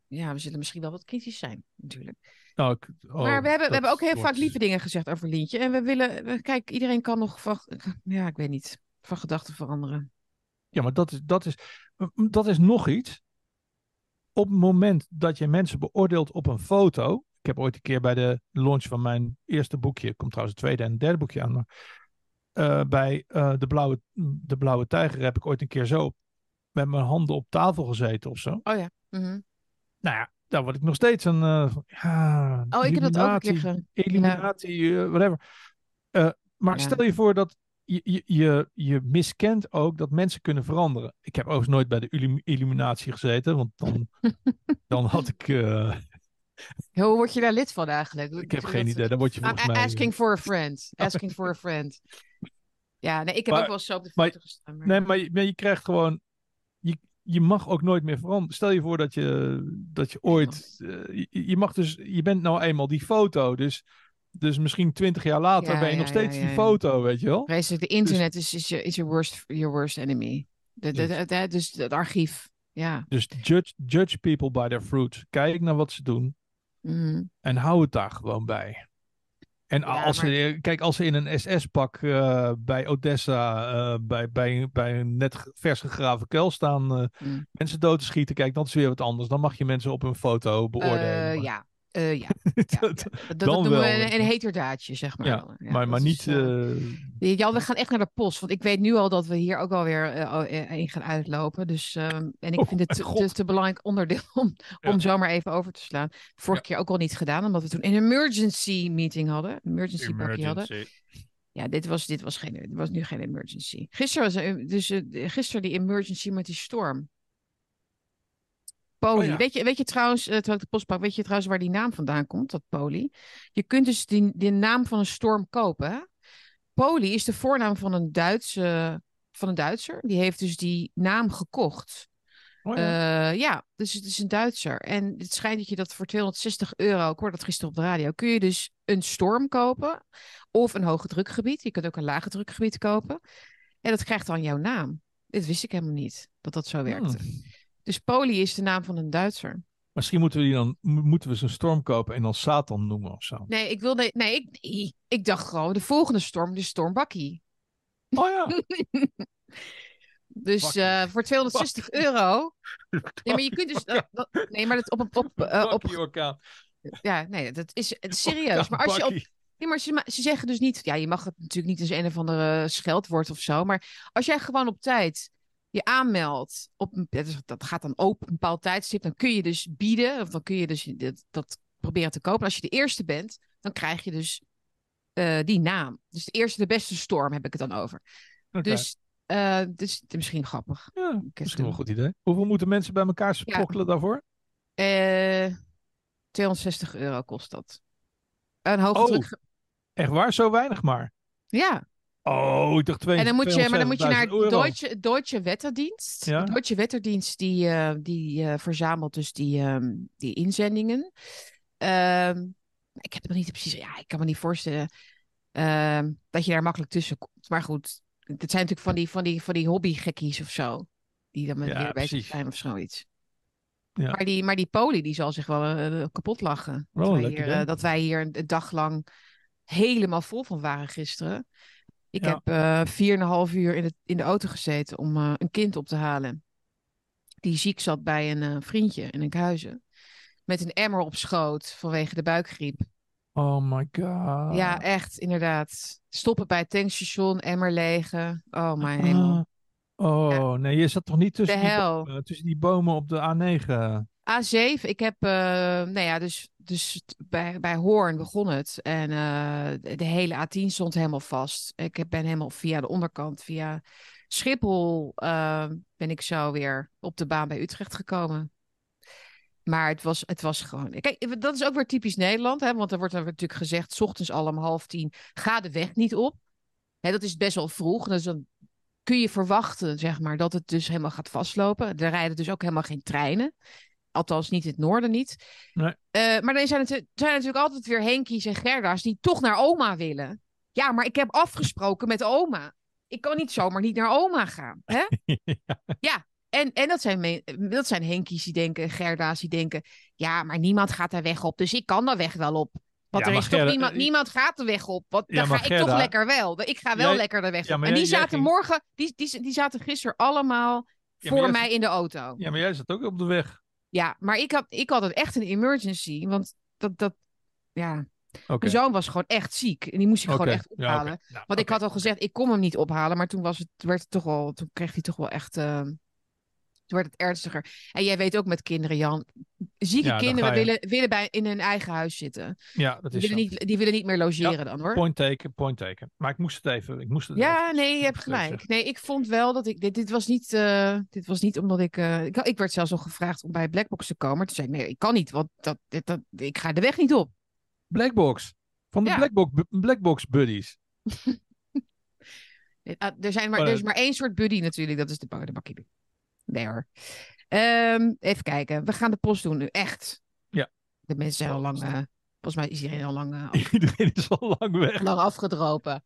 ja, we zullen misschien wel wat kritisch zijn, natuurlijk. Nou, ik- oh, maar we hebben, we hebben ook heel wordt- vaak lieve dingen gezegd over Lientje. En we willen... Kijk, iedereen kan nog van... Ja, ik weet niet. Van gedachten veranderen. Ja, maar dat is, dat is, dat is nog iets. op het moment dat je mensen beoordeelt op een foto. Ik heb ooit een keer bij de launch van mijn eerste boekje, komt trouwens het tweede en het derde boekje aan, maar eh, bij eh, de, blauwe, de Blauwe Tijger heb ik ooit een keer zo met mijn handen op tafel gezeten of zo. Oh ja. Mhm. Nou ja, daar word ik nog steeds een. ja, Oh, ik heb dat ook een keer eliminatie, ge... Eliminatie, whatever. Maar Ja. stel je voor dat je, je, je, je miskent ook dat mensen kunnen veranderen. Ik heb overigens nooit bij de eliminatie gezeten, want dan, [laughs] dan had ik. Hoe word je daar lid van eigenlijk? ik heb geen idee. Dan word je volgens mij. asking for a friend. Asking for a friend. Ja, nee, ik heb Maar- ook wel zo op de maar- foto gestaan. Maar... Nee, maar je, maar je krijgt gewoon. Je, je mag ook nooit meer veranderen. Stel je voor dat je, dat je ooit. eh, je, je mag dus. Je bent nou eenmaal die foto. Dus, dus misschien twintig jaar later Ja, ben je nog steeds ja, die foto, weet je wel? Vreselijk, de internet is, is, je, is your, worst, your worst enemy. De, de, Dus- de- de- dus het archief. Ja. Dus judge, judge people by their fruit. Kijk naar wat ze doen. Mhm. En hou het daar gewoon bij. En Ja, als ze, kijk, als ze in een SS-pak eh, bij Odessa, eh, bij, bij, bij een net vers gegraven kuil staan, eh, Mm. mensen dood te schieten, kijk, dat is weer wat anders. Dan mag je mensen op een foto beoordelen. Ja. Eh, [laughs] ja. Dat, dat noemen wel, we een, een heterdaadje, zeg maar. Ja, maar, maar is, niet. eh, eh, Ja, we gaan echt naar de post. Want ik weet nu al dat we hier ook alweer eh in gaan uitlopen. Dus, ehm, en ik Oh, vind het te, te, belangrijk onderdeel om, Ja. om zomaar even over te slaan. Vorige keer ook al niet gedaan, omdat we toen een emergency meeting hadden. Een emergency pakje hadden. Ja, dit was, dit was, geen, dit was nu geen emergency. Gisteren was dus, gisteren die emergency met die storm. Poli. Oh ja. weet, je, weet je trouwens, eh, terwijl ik de post pak, weet je trouwens waar die naam vandaan komt, dat Poli? Je kunt dus die, die naam van een storm kopen. Hè? Poli is de voornaam van een, Duitse, van een Duitser. Die heeft dus die naam gekocht. Oh ja. Eh, ja, dus het is een Duitser. En het schijnt dat je dat voor 260 euro, ik hoorde dat gisteren op de radio, kun je dus een storm kopen of een hoge drukgebied. Je kunt ook een lage drukgebied kopen. En dat krijgt dan jouw naam. Dit wist ik helemaal niet, dat dat zo werkte. Hmm. Dus Poli is de naam van een Duitser. Misschien moeten we die dan mo- moeten we zo'n storm kopen en dan Satan noemen of zo. Nee, ik wilde. Nee, ik, nee, ik dacht gewoon de volgende storm, de storm Bakkie. Oh ja. [laughs] Dus eh, voor 260 euro. [laughs] Nee, maar je kunt dus. dat- nee, maar dat op, op, op, eh, op, orkaan. Ja, nee, dat is serieus. Maar als je op. Nee, maar ze, ze zeggen dus niet. Ja, je mag het natuurlijk niet als een of andere scheldwoord of zo. Maar als jij gewoon op tijd je aanmeldt. Op, een- dat is- dat gaat dan open op een bepaald tijdstip. Dan kun je dus bieden. Of dan kun je dus dat, dat proberen te kopen. En als je de eerste bent, dan krijg je dus eh, die naam. Dus de eerste, de beste storm heb ik het dan over. Dus, eh, dus het is misschien grappig. ja, misschien wel een goed idee. Hoeveel moeten mensen bij elkaar sprokkelen daarvoor? Eh 260 euro kost dat. Een hoge Oh. druk. Echt waar? Zo weinig maar. Ja, Oh, ik dacht twee. En dan moet je, maar dan moet je naar 260.000 euro. Deutsche, Deutsche Wetterdienst. Ja. De Deutsche Wetterdienst die, eh, die eh, verzamelt dus die, ehm, die inzendingen. Ehm, ik heb het nog niet precies. Ja, ik kan me niet voorstellen ehm, dat je daar makkelijk tussen komt. Maar goed, het zijn natuurlijk van die, van die, van die hobbygekkies of zo. Die dan met Ja, bezig zijn of zoiets. Ja. Maar, die, maar die poli die zal zich wel eh, kapot lachen. Wel Dat, wij hier, dat wij hier een, een dag lang helemaal vol van waren gisteren. Ik Ja. heb eh vier en een half uur in de, in de auto gezeten om eh, een kind op te halen. Die ziek zat bij een eh, vriendje in Enkhuizen. Met een emmer op schoot vanwege de buikgriep. Oh my god. Ja, echt, inderdaad. Stoppen bij het tankstation, emmer legen. Oh hemel. Ah. Oh, nee, je zat toch niet tussen, die, bomen, tussen die bomen op de A9? A7, ik heb, eh, nou ja, dus, dus bij, bij Hoorn begon het. En eh, de, hele A10 stond helemaal vast. Ik ben helemaal via de onderkant, via Schiphol, eh, ben ik zo weer op de baan bij Utrecht gekomen. Maar het was, het was gewoon. Kijk, dat is ook weer typisch Nederland, hè? Want er wordt natuurlijk gezegd: 's ochtends al om half tien, ga de weg niet op. Hè, dat is best wel vroeg. Dus dan kun je verwachten, zeg maar, dat het dus helemaal gaat vastlopen. Er rijden dus ook helemaal geen treinen. Althans, niet in het noorden niet. Nee. Eh, maar dan zijn het zijn natuurlijk altijd weer Henkies en Gerda's die toch naar oma willen. Ja, maar ik heb afgesproken met oma. Ik kan niet zomaar niet naar oma gaan. Hè? [laughs] ja, en, en dat, zijn me- dat zijn Henkies die denken, Gerda's die denken... Ja, maar niemand gaat daar weg op, dus ik kan daar weg wel op. Want Ja, er is toch niemand, eh, niemand gaat er weg op. Want Ja, dan ga ik toch lekker wel. Ik ga wel Jij- lekker de weg Ja, op. maar En die jij- zaten ging- morgen, die, die, die zaten gisteren allemaal voor jij mij in de auto. Ja, maar jij zat ook op de weg. Ja, maar ik had, ik had het echt een emergency. Want dat, dat ja, mijn zoon was gewoon echt ziek. En die moest ik gewoon echt ja, ophalen. Nou, Want ik had al gezegd, ik kon hem niet ophalen. Maar toen, was het, werd het toch wel, toen kreeg hij toch wel echt... eh, werd het ernstiger. En jij weet ook met kinderen, Jan. Zieke Ja, kinderen je. willen, willen bij, in hun eigen huis zitten. Ja, dat Die is willen, zo. niet, die willen niet meer logeren dan, hoor. Point taken, point taken. Maar ik moest het even. Ik moest het Ja, even- nee, je hebt gelijk. Nee, ik vond wel dat ik. Dit, dit, was, niet, eh, dit was niet omdat ik, eh, ik. Ik werd zelfs al gevraagd om bij Blackbox te komen. Toen zei ik: nee, ik kan niet, want dat, dit, dat, ik ga de weg niet op. Blackbox. Van de Ja. Blackbox, Blackbox Buddies. [laughs] Eh, Er, zijn maar, Oh, er is maar één soort buddy natuurlijk, dat is de bakkie. Nee hoor. Ehm, even kijken, we gaan de post doen nu, echt. Ja. De mensen zijn al lang. Eh, volgens mij is iedereen al lang, eh, af- Iedereen is al lang weg. lang afgedropen.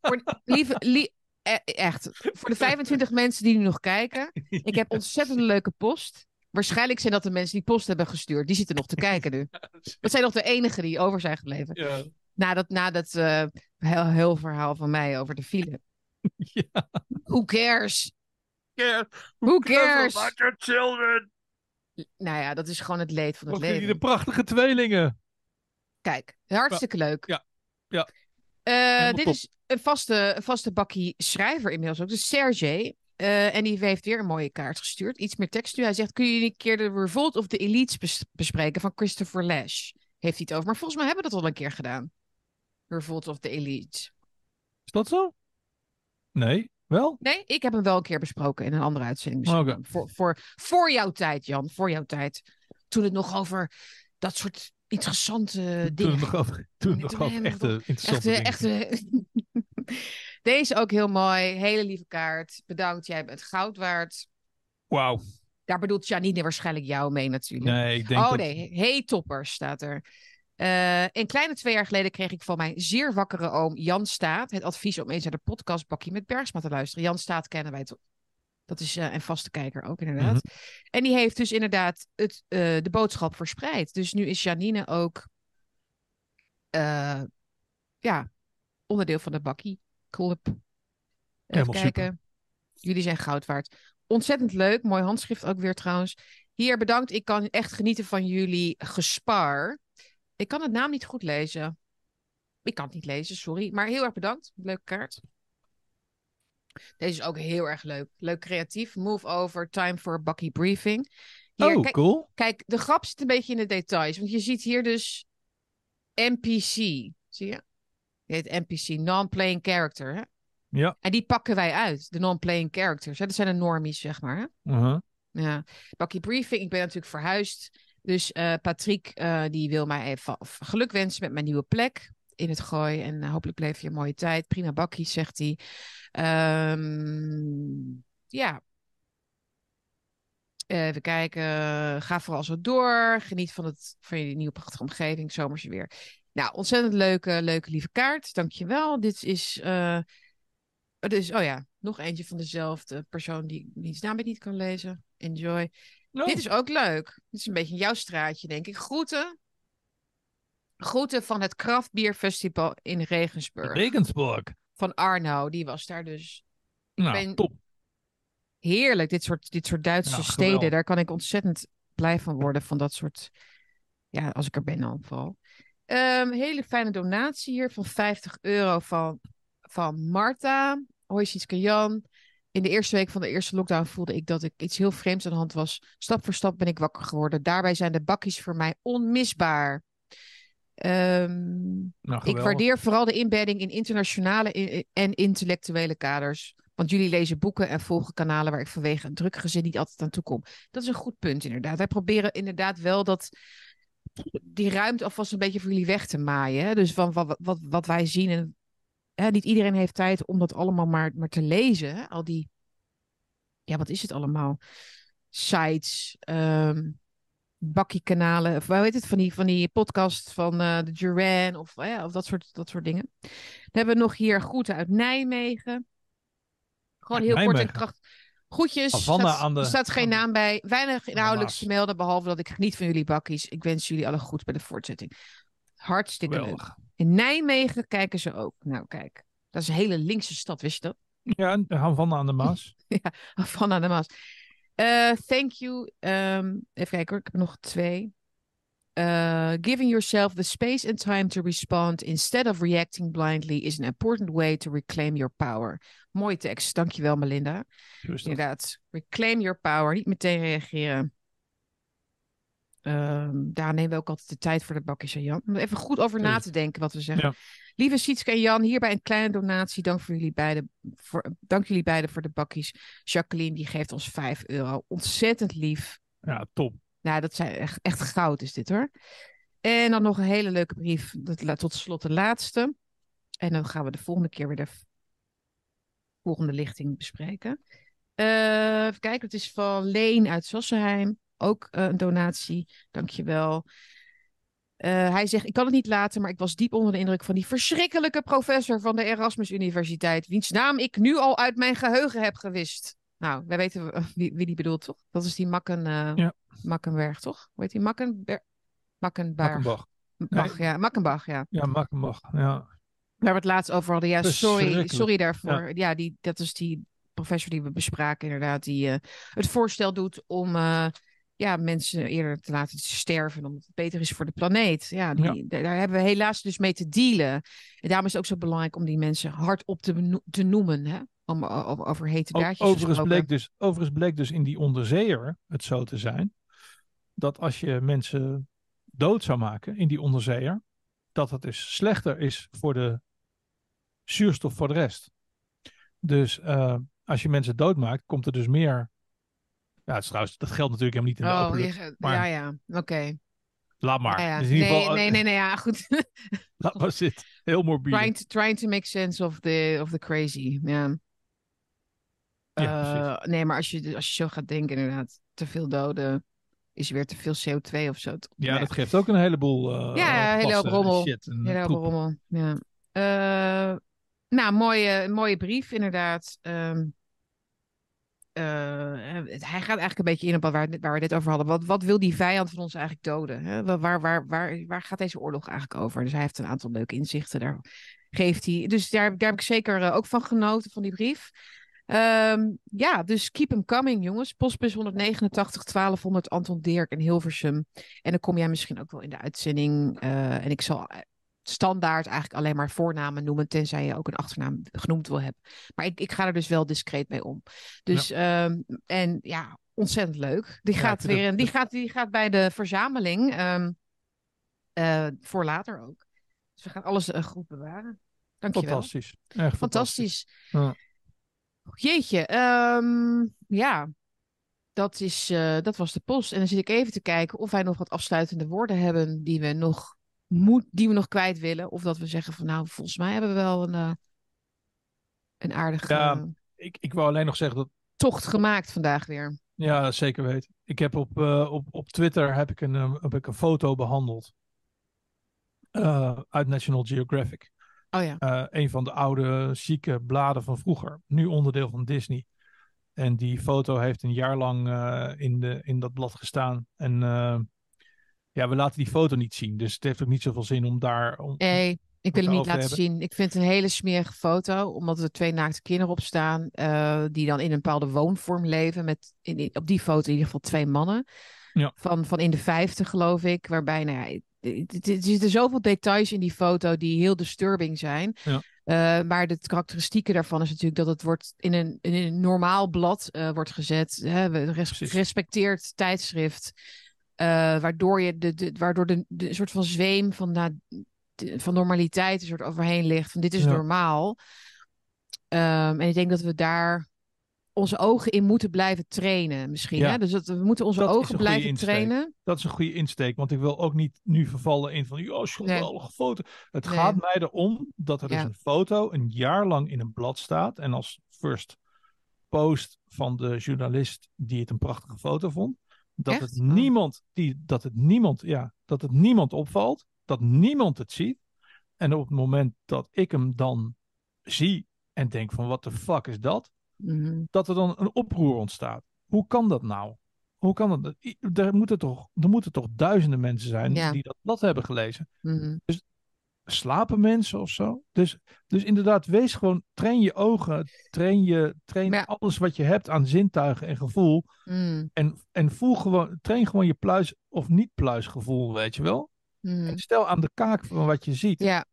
voor, [laughs] lieve, lie- eh, echt, voor de 25 mensen die nu nog kijken. Ik heb ontzettend leuke post. Waarschijnlijk zijn dat de mensen die post hebben gestuurd. Die zitten nog te kijken nu. [laughs] Dat zijn nog de enigen die over zijn gebleven. Ja. Na dat, na dat heel, heel verhaal van mij over de file. [laughs] Ja. Who cares? Who cares? About your children. Nou ja, dat is gewoon het leed van het je leven. de prachtige tweelingen? Kijk, hartstikke leuk. Ja, ja. Eh, dit top. is een vaste, een vaste bakkie schrijver inmiddels ook. Dus Sergej. Eh, en die heeft weer een mooie kaart gestuurd. Iets meer tekst nu. Hij zegt, kun je een keer de Revolt of the Elites bes- bespreken van Christopher Lash? Heeft hij het over. Maar volgens mij hebben we dat al een keer gedaan. Revolt of the Elites. Is dat zo? Nee, wel? Nee, ik heb hem wel een keer besproken in een andere uitzending. Voor, voor, voor jouw tijd, Jan. Voor jouw tijd. Toen het nog over dat soort interessante Toen dingen nog over, toen nog toen over hebben we echte interessante Echte, dingen. echte. [laughs] Deze ook heel mooi. Hele lieve kaart. Bedankt. Jij bent goud waard. Wauw. Daar bedoelt Janine waarschijnlijk jou mee natuurlijk. Nee, ik denk oh dat... nee. Hey toppers staat er. Eh, een kleine twee jaar geleden kreeg ik van mijn zeer wakkere oom Jan Staat het advies om eens naar de podcast Bakkie met Bergsma te luisteren. Jan Staat kennen wij toch? Dat is eh, een vaste kijker ook inderdaad. Mhm. En die heeft dus inderdaad het, eh, de boodschap verspreid. Dus nu is Janine ook ja, onderdeel van de Bakkie Club. Even Helemaal super. kijken. Jullie zijn goud waard. Ontzettend leuk. Mooi handschrift ook weer trouwens. Hier bedankt. Ik kan echt genieten van jullie gespaar. Ik kan het naam niet goed lezen. Ik kan het niet lezen, sorry. Maar heel erg bedankt. Leuke kaart. Deze is ook heel erg leuk. Leuk creatief. Move over. Time for Bucky briefing. Hier, Oh, kijk, cool. kijk, de grap zit een beetje in de details. Want je ziet hier dus NPC. Zie je? Die heet NPC, non-playing character. Hè? Ja. En die pakken wij uit, de non-playing characters. Hè? Dat zijn de normies, zeg maar. Hè? Uh-huh. Ja. Bakkie briefing, ik ben natuurlijk verhuisd. Dus eh, Patrick eh, die wil mij even geluk wensen met mijn nieuwe plek in het gooi. En eh, hopelijk bleef je een mooie tijd. Prima bakkie, zegt hij. Ehm, ja. Even kijken. Ga vooral zo door. Geniet van, het, van je nieuwe prachtige omgeving. Zomerse weer. Nou, ontzettend leuke, leuke lieve kaart. Dankjewel. Dit is... is, oh ja, nog eentje van dezelfde persoon die wiens naam niet kan lezen. Enjoy. Dit is ook leuk. Dit is een beetje jouw straatje, denk ik. Groeten. Groeten van het Kraftbierfestival in Regensburg. Regensburg. Van Arno, die was daar dus. Nou, ben- top. Heerlijk, dit soort, dit soort Duitse Ja, steden. Daar kan ik ontzettend blij van worden. Van dat soort. Ja, als ik er ben dan vooral. Ehm, hele fijne donatie hier van 50 euro van, van Marta. Hoi Sietske Jan. In de eerste week van de eerste lockdown voelde ik dat ik iets heel vreemds aan de hand was. Stap voor stap ben ik wakker geworden. Daarbij zijn de bakkies voor mij onmisbaar. Ehm, Nou, ik waardeer vooral de inbedding in internationale en intellectuele kaders. Want jullie lezen boeken en volgen kanalen waar ik vanwege een druk gezin niet altijd aan toe kom. Dat is een goed punt, inderdaad. Wij proberen inderdaad wel dat die ruimte alvast een beetje voor jullie weg te maaien. Hè? Dus van wat, wat, wat wij zien. En, hè, niet iedereen heeft tijd om dat allemaal maar, maar te lezen. Hè? Al die, ja, wat is het allemaal? Sites, ehm bakkiekanalen, of hoe heet het, van die, van die podcast van eh, de Duran of, of dat, soort, dat soort dingen. Dan hebben we nog hier groeten uit Nijmegen. Gewoon heel kort en krachtig. Groetjes. Havana staat, de- er staat geen naam bij. Weinig inhoudelijks te melden, behalve dat ik geniet van jullie bakkies. Ik wens jullie alle goed bij de voortzetting. Hartstikke leuk. In Nijmegen kijken ze ook. Nou, kijk. Dat is een hele linkse stad, wist je dat? Ja, van aan de Maas. [laughs] Van aan de Maas. Eh, thank you. Ehm, even kijken hoor, ik heb nog twee. Uh, giving yourself the space and time to respond instead of reacting blindly is an important way to reclaim your power. Mooie tekst, dankjewel Melinda. Inderdaad, reclaim your power, niet meteen reageren. Ehm, daar nemen we ook altijd de tijd voor de bakjes, hè, Jan. Om er even goed over na te denken wat we zeggen. Ja. Lieve Sietske en Jan, hierbij een kleine donatie. Dank, voor jullie beiden voor, dank jullie beiden voor de bakjes. Jacqueline, die geeft ons 5 euro. Ontzettend lief. Ja, top. Nou, dat zijn echt, echt goud is dit hoor. En dan nog een hele leuke brief. Tot slot de laatste. En dan gaan we de volgende keer weer de volgende lichting bespreken. Eh even kijken, het is van Leen uit Sassenheim. Ook eh, een donatie. Dankjewel. Eh hij zegt, ik kan het niet laten, maar ik was diep onder de indruk van die verschrikkelijke professor van de Erasmus Universiteit, wiens naam ik nu al uit mijn geheugen heb gewist. Nou, wij weten eh, wie, wie die bedoelt, toch? Dat is die Makken, Ja. Makkenberg, toch? Hoe heet die? Makkenberg? Makkenberg. Makkenbach. Bach, ja. Makkenbach, ja. Ja, Makkenbach. Ja. Waar we het laatst over hadden. Ja, sorry, sorry daarvoor. Ja, die, dat is die professor die we bespraken, inderdaad. Die het voorstel doet om ja, mensen eerder te laten sterven. Omdat het beter is voor de planeet. Ja, die, Daar, daar hebben we helaas dus mee te dealen. En daarom is het ook zo belangrijk om die mensen hardop te, te noemen. Hè? Om over, over hete daadjes Overigens bleek, dus, overigens bleek dus in die onderzeeër het zo te zijn. Dat als je mensen dood zou maken in die onderzeeër. Dat het dus slechter is voor de zuurstof voor de rest. Dus eh, als je mensen doodmaakt, komt er dus meer. Ja, is trouwens, dat geldt natuurlijk helemaal niet in de Oh, je, maar- ja, ja. Oké. Laat maar. Ja, ja. Dus in ieder Nee, geval, nee, nee, nee, ja, goed. [laughs] Laat maar zitten. Heel morbide. trying, to, trying to make sense of the, of the crazy. Ja. Ja, Eh, nee, maar als je, als je zo gaat denken, inderdaad, te veel doden, is er weer te veel CO2 of zo. Ja, dat geeft ook een heleboel. eh Ja, een hele rommel. Shit en Hele hoop troep. rommel. Ja. Eh, nou, mooie, mooie brief, inderdaad. Ehm, eh, hij gaat eigenlijk een beetje in op waar, waar we net over hadden. Wat, wat wil die vijand van ons eigenlijk doden? Hè? Waar, waar, waar, waar, gaat deze oorlog eigenlijk over? Dus hij heeft een aantal leuke inzichten. Daar geeft hij. Dus daar, daar heb ik zeker eh, ook van genoten, van die brief. Ehm, ja, dus keep them coming, jongens. Postbus 189 1200 Anton Dirk in Hilversum. En dan kom jij misschien ook wel in de uitzending. eh, en ik zal eh, standaard eigenlijk alleen maar voornamen noemen, tenzij je ook een achternaam genoemd wil hebben. Maar ik, ik ga er dus wel discreet mee om. Dus, ehm, en ja, ontzettend leuk. Die, Ja, gaat, weer, het- die, gaat, die gaat bij de verzameling ehm, eh, voor later ook. Dus we gaan alles eh, goed bewaren. Dankjewel. Fantastisch. Echt fantastisch. Fantastisch. Ja. Jeetje, ehm, ja, dat, is, eh, dat was de post. En dan zit ik even te kijken of wij nog wat afsluitende woorden hebben die we nog, moet, die we nog kwijt willen. Of dat we zeggen van nou, volgens mij hebben we wel een, eh, een aardige Ja. eh, Ik, ik wou alleen nog zeggen dat. tocht gemaakt vandaag weer. Ja, zeker weten. Ik heb op, eh, op, op Twitter heb ik een, heb ik een foto behandeld. eh, uit National Geographic. Oh ja. Een van de oude, chique bladen van vroeger. Nu onderdeel van Disney. En die foto heeft een jaar lang in, de, in dat blad gestaan. En ja, we laten die foto niet zien. Dus het heeft ook niet zoveel zin om daar. Om, Nee, ik wil hem niet laten hebben. zien. Ik vind het een hele smerige foto, omdat er twee naakte kinderen op staan, eh, die dan in een bepaalde woonvorm leven. Met in, in- op die foto in ieder geval twee mannen. Ja. Van, van in de vijftig, geloof ik. Waarbij, nou ja, er zitten zoveel details in die foto die heel disturbing zijn. Ja. Eh, maar de karakteristieken daarvan is natuurlijk dat het wordt in een, in een normaal blad eh, wordt gezet. Hè, we- res- Precies. gerespecteerd tijdschrift. Eh, waardoor je de, de, waardoor de, de soort van zweem van, de- van normaliteit er soort overheen ligt. Van dit is Ja. normaal. Ehm, en ik denk dat we daar onze ogen in moeten blijven trainen, misschien. Ja. Hè? Dus dat, we moeten onze Dat ogen een blijven insteek. trainen. Dat is een goede insteek, want ik wil ook niet nu vervallen in van, ja, geweldige foto. Het Nee. gaat mij erom dat er Ja. dus een foto een jaar lang in een blad staat. En als first post van de journalist die het een prachtige foto vond, dat Echt? het Oh. niemand, die, dat het niemand, ja, dat het niemand opvalt, dat niemand het ziet. En op het moment dat ik hem dan zie en denk van, wat de fuck is dat? Mhm. dat er dan een oproer ontstaat. Hoe kan dat nou? Hoe kan dat? Er moeten toch, er moeten toch duizenden mensen zijn Ja. die dat blad hebben gelezen. Mhm. Slapen mensen of zo? Dus, dus inderdaad, wees gewoon, train je ogen, train, je, train ja. alles wat je hebt aan zintuigen en gevoel. Mm, En, en voel gewoon, train gewoon je pluis of niet pluisgevoel, weet je wel? mm. En stel aan de kaak van wat je ziet. Ja.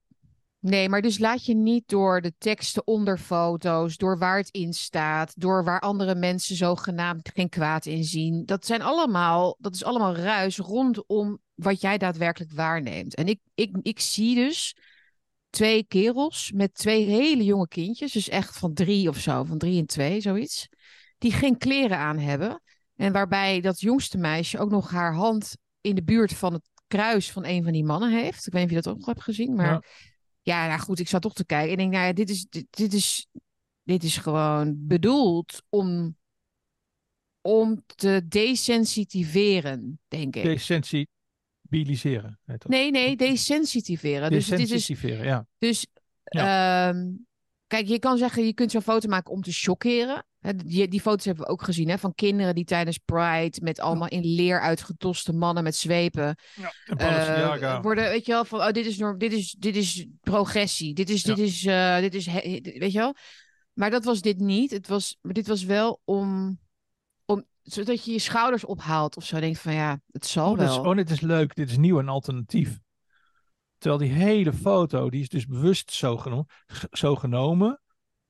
Nee, maar dus laat je niet door de teksten onder foto's, door waar het in staat, door waar andere mensen zogenaamd geen kwaad in zien. Dat zijn allemaal, dat is allemaal ruis rondom wat jij daadwerkelijk waarneemt. En ik, ik, ik zie dus twee kerels met twee hele jonge kindjes, dus echt van drie of zo, van drie en twee, zoiets, die geen kleren aan hebben. En waarbij dat jongste meisje ook nog haar hand in de buurt van het kruis van een van die mannen heeft. Ik weet niet of je dat ook nog hebt gezien, maar Ja. ja, nou goed, ik zat toch te kijken. En ik denk, nou ja, dit is, dit, dit is, dit is gewoon bedoeld om, om te desensitiveren, denk ik. Desensibiliseren. Nee, nee, desensitiveren. Dus dit is, Desensitiveren, ja. dus kijk, je kan zeggen, je kunt zo'n foto maken om te chockeren. Hè, Die, die foto's hebben we ook gezien, hè, van kinderen die tijdens Pride met allemaal in leer uitgedoste mannen met zwepen ja. Balenciaga. worden, weet je wel, van oh, dit is, norm, dit is, dit is progressie, dit is, Ja. dit is, eh, dit is, he- weet je wel. Maar dat was dit niet. Het was, maar dit was wel om, zodat je je schouders ophaalt of zo. Denkt van ja, het zal Oh, is, wel. oh, dit is leuk, dit is nieuw en alternatief. Terwijl die hele foto, die is dus bewust zo, geno- zo genomen.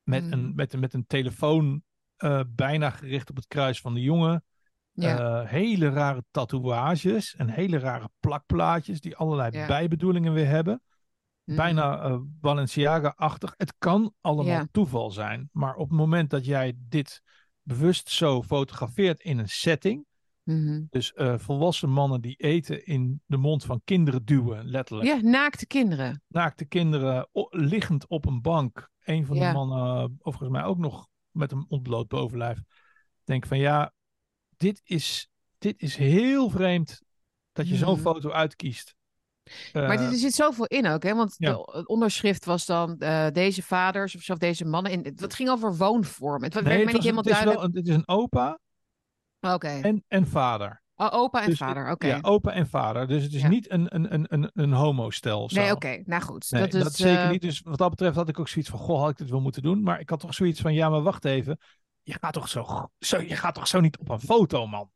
Met, Mm. een, met, een- met een telefoon eh, bijna gericht op het kruis van de jongen. ja. Eh, hele rare tatoeages en hele rare plakplaatjes die allerlei Ja. bijbedoelingen weer hebben. Mm. Bijna eh, Balenciaga-achtig. Het kan allemaal Ja. toeval zijn. Maar op het moment dat jij dit bewust zo fotografeert in een setting. Mhm. Dus eh, volwassen mannen die eten in de mond van kinderen duwen, letterlijk. ja, naakte kinderen. Naakte kinderen liggend op een bank. Een van Ja. de mannen, volgens mij ook nog met een ontbloot bovenlijf. Denk van ja, dit is, dit is heel vreemd dat je zo'n Mhm. foto uitkiest. Maar Eh, dit- er zit zoveel in ook, hè? Want ja. de, het onderschrift was dan eh, deze vaders of deze mannen. In, het ging over woonvorm. Het werd nee, mij het, niet helemaal het is wel duidelijk. een- het is een opa Oké. en, en vader. Oh, opa en Dus- vader, oké. Ja, opa en vader. Dus het is Ja. niet een, een, een, een, een homo-stel. nee, oké. Nou goed. Nee, dat dat, is, zeker eh, niet. Dus wat dat betreft had ik ook zoiets van: Goh, had ik dit wel moeten doen? Maar ik had toch zoiets van: Ja, maar wacht even. Je gaat toch zo, zo, je gaat toch zo niet op een foto, man?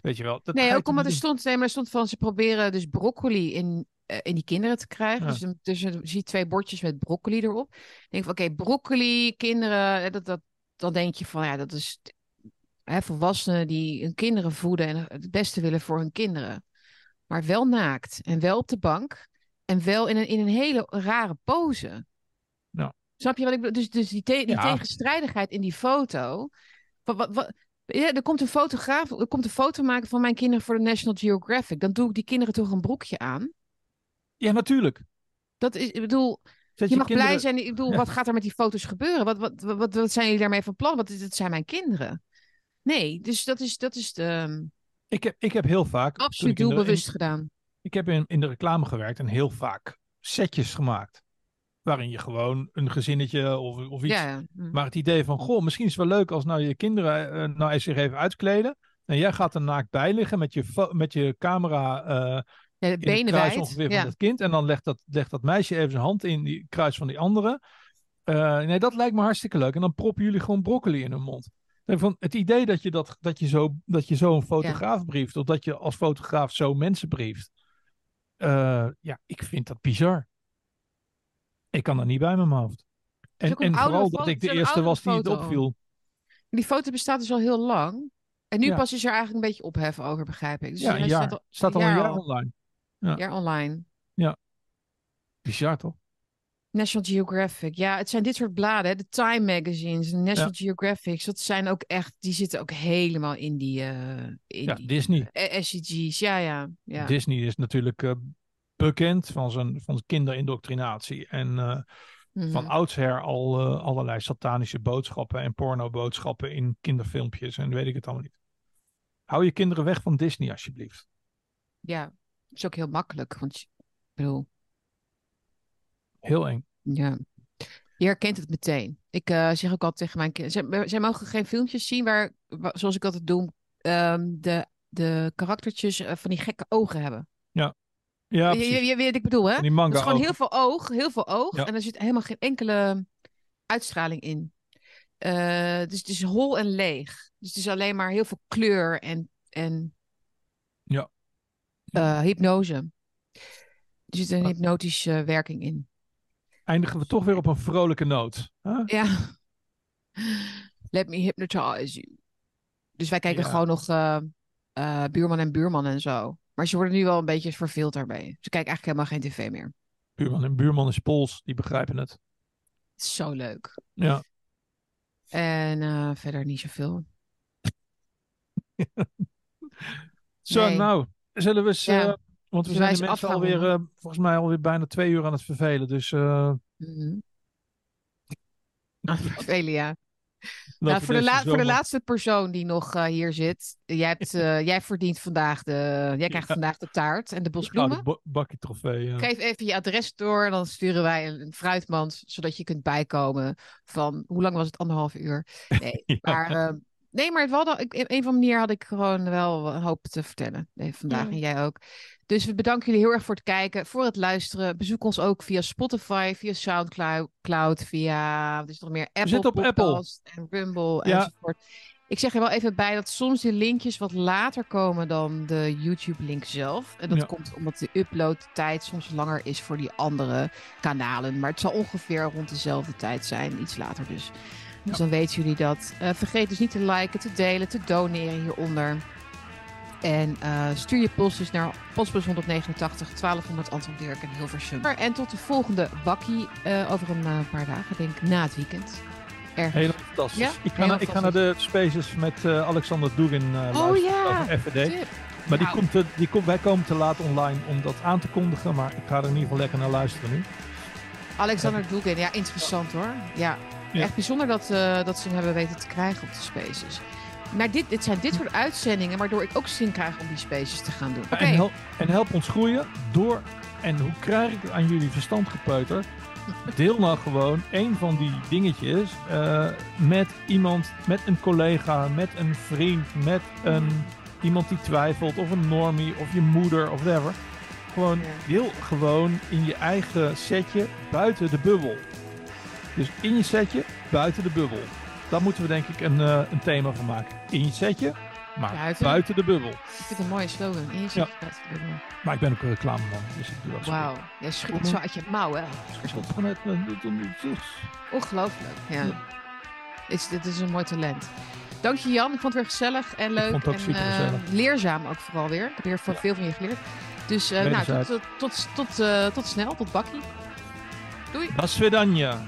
Weet je wel? Dat Nee, ook omdat er stond, nee, maar er stond van ze proberen dus broccoli in, eh, in die kinderen te krijgen. Ja. Dus, dus je ziet twee bordjes met broccoli erop. Ik denk van oké, broccoli, kinderen, dat, dat, dan denk je van ja, dat is hè, volwassenen die hun kinderen voeden en het beste willen voor hun kinderen. Maar wel naakt en wel op de bank en wel in een, in een hele rare pose. Ja. Snap je wat ik bedoel? Dus, dus die, te- die Ja. tegenstrijdigheid in die foto. Wat, wat, wat, ja, er komt een fotograaf, er komt een foto maken van mijn kinderen voor de National Geographic. Dan doe ik die kinderen toch een broekje aan. Ja, natuurlijk. Dat is, ik bedoel, Zet je mag blij zijn. Ik bedoel, Ja. wat gaat er met die foto's gebeuren? Wat, wat, wat, wat, zijn jullie daarmee van plan? Want het zijn mijn kinderen. Nee, dus dat is, dat is de, ehm, Ik heb, ik heb heel vaak. absoluut doelbewust in- gedaan. Ik heb in, in de reclame gewerkt en heel vaak setjes gemaakt. Waarin je gewoon een gezinnetje of, of iets Ja. Hm. Maar het idee van, goh, misschien is het wel leuk als nou je kinderen eh, nou eens zich even uitkleden. En jij gaat er naakt bij liggen met je, met je camera eh Ja, de in kruis ongeveer Ja. van dat kind. En dan legt dat, legt dat meisje even zijn hand in die kruis van die andere. Eh, nee, dat lijkt me hartstikke leuk. En dan proppen jullie gewoon broccoli in hun mond. Van het idee dat je, dat, dat je, zo, dat je zo een fotograaf brieft, of dat je als fotograaf zo mensen brieft. eh, ja, ik vind dat bizar. Ik kan dat niet bij mijn hoofd. En, en vooral dat ik de eerste was die het opviel. Die foto bestaat dus al heel lang. En nu Ja. pas is er eigenlijk een beetje ophef over, begrijp ik. Dus Ja, hij een jaar. staat Staat al een een jaar online. jaar online. Bizar toch? National Geographic. Ja, het zijn dit soort bladen, hè, de Time magazines, de National Geographics. Dat zijn ook echt, die zitten ook helemaal in die, eh in Ja, die Disney. eh, SCG's. Ja, ja, ja. Disney is natuurlijk eh, bekend van zijn, van kinderindoctrinatie. En eh, Mhm. van oudsher al eh, allerlei satanische boodschappen en pornoboodschappen in kinderfilmpjes en weet ik het allemaal niet. Hou je kinderen weg van Disney alsjeblieft. Ja, het is ook heel makkelijk. Want ik bedoel, Heel eng. ja. Je herkent het meteen. Ik eh, zeg ook altijd tegen mijn kinderen. Zij, zij mogen geen filmpjes zien waar, wa- zoals ik altijd doe, ehm, de, de karaktertjes van die gekke ogen hebben. Ja. Ja, je, je, je weet wat ik bedoel, hè? Die manga is gewoon heel veel oog, heel veel oog. Ja. En er zit helemaal geen enkele uitstraling in. Eh, dus het is hol en leeg. Dus het is alleen maar heel veel kleur en, en Ja. eh, hypnose. Er zit een Ah. hypnotische werking in. Eindigen we toch weer op een vrolijke noot. Ja. [laughs] Let me hypnotize you. Dus wij kijken Ja. gewoon nog eh, Buurman en Buurman en zo. Maar ze worden nu wel een beetje verveeld daarbij. Ze kijken eigenlijk helemaal geen tv meer. Buurman en buurman is Pools, die begrijpen het. Het zo leuk. Ja. En eh, verder niet zoveel. [laughs] Zo, Nee. nou, zullen we eens... Ja. eh, want we zijn de mensen alweer, eh, volgens mij alweer bijna twee uur aan het vervelen. Dus eh, Mhm. Ah, vervelen, ja. Nou, voor, de la- voor de laatste persoon die nog eh, hier zit. Jij, hebt, eh, [laughs] jij verdient vandaag de... Jij krijgt Ja. vandaag de taart en de de bosbloemen. bo- bakkie trofee. ja. Geef even je adres door en dan sturen wij een, een fruitmand, zodat je kunt bijkomen van, hoe lang was het? Anderhalf uur. Nee, [laughs] Ja. maar, eh, nee, maar het wel, ik, op een of andere manier had ik gewoon wel een hoop te vertellen eh, vandaag en jij ook. Dus we bedanken jullie heel erg voor het kijken, voor het luisteren. Bezoek ons ook via Spotify, via Soundcloud, Cloud, via, wat is er nog meer, Apple zitten op Apple. En Rumble Ja. enzovoort. Ik zeg er wel even bij dat soms de linkjes wat later komen dan de YouTube-link zelf. En dat Ja. komt omdat de uploadtijd soms langer is voor die andere kanalen. Maar het zal ongeveer rond dezelfde tijd zijn, iets later dus. Dus dan weten jullie dat. Eh, vergeet dus niet te liken, te delen, te doneren hieronder. En eh, stuur je postjes naar postbus 189 1200 Antwerp in Hilversum. En tot de volgende bakkie eh, over een eh, paar dagen, denk ik, na het weekend. Ergens. Fantastisch. Ja, ik, ga heel naar, ik ga naar de spaces met eh, Alexander Dugin eh Oh luisteren ja, over FVD. Tip. Maar die Nou. komt te, die komt, wij komen te laat online om dat aan te kondigen. Maar ik ga er in ieder geval lekker naar luisteren nu. Alexander Dugin, ja, interessant hoor. Ja, Ja. echt bijzonder dat, eh, dat ze hem hebben weten te krijgen op de spaces. Maar dit, dit zijn dit soort uitzendingen waardoor ik ook zin krijg om die spaces te gaan doen. En, help, en help ons groeien door. En hoe krijg ik aan jullie verstand gepeuter? Deel nou gewoon een van die dingetjes eh, met iemand, met een collega, met een vriend, met een, iemand die twijfelt, of een normie, of je moeder, of whatever. Gewoon Ja. deel gewoon in je eigen setje buiten de bubbel. Dus in je setje buiten de bubbel. Daar moeten we denk ik een, eh, een thema van maken. In je setje, maar Buiten. buiten, de bubbel. ik vind het een mooie slogan. Eerst Ja. ja. Maar ik ben ook een reclameman, dus ik doe dat zo. Wauw, jij schudt zo uit je mouw, hè? Vanuit dit- dit- dit- Ongelooflijk, ja. Is, dit is een mooi talent. Dank je Jan, ik vond het weer gezellig en leuk. vond het ook en super eh, gezellig. leerzaam ook vooral weer. Ik heb weer van veel van je geleerd. Dus eh, nou, tot, tot, tot, eh, tot snel, tot bakkie. Doei. Das Svedanja.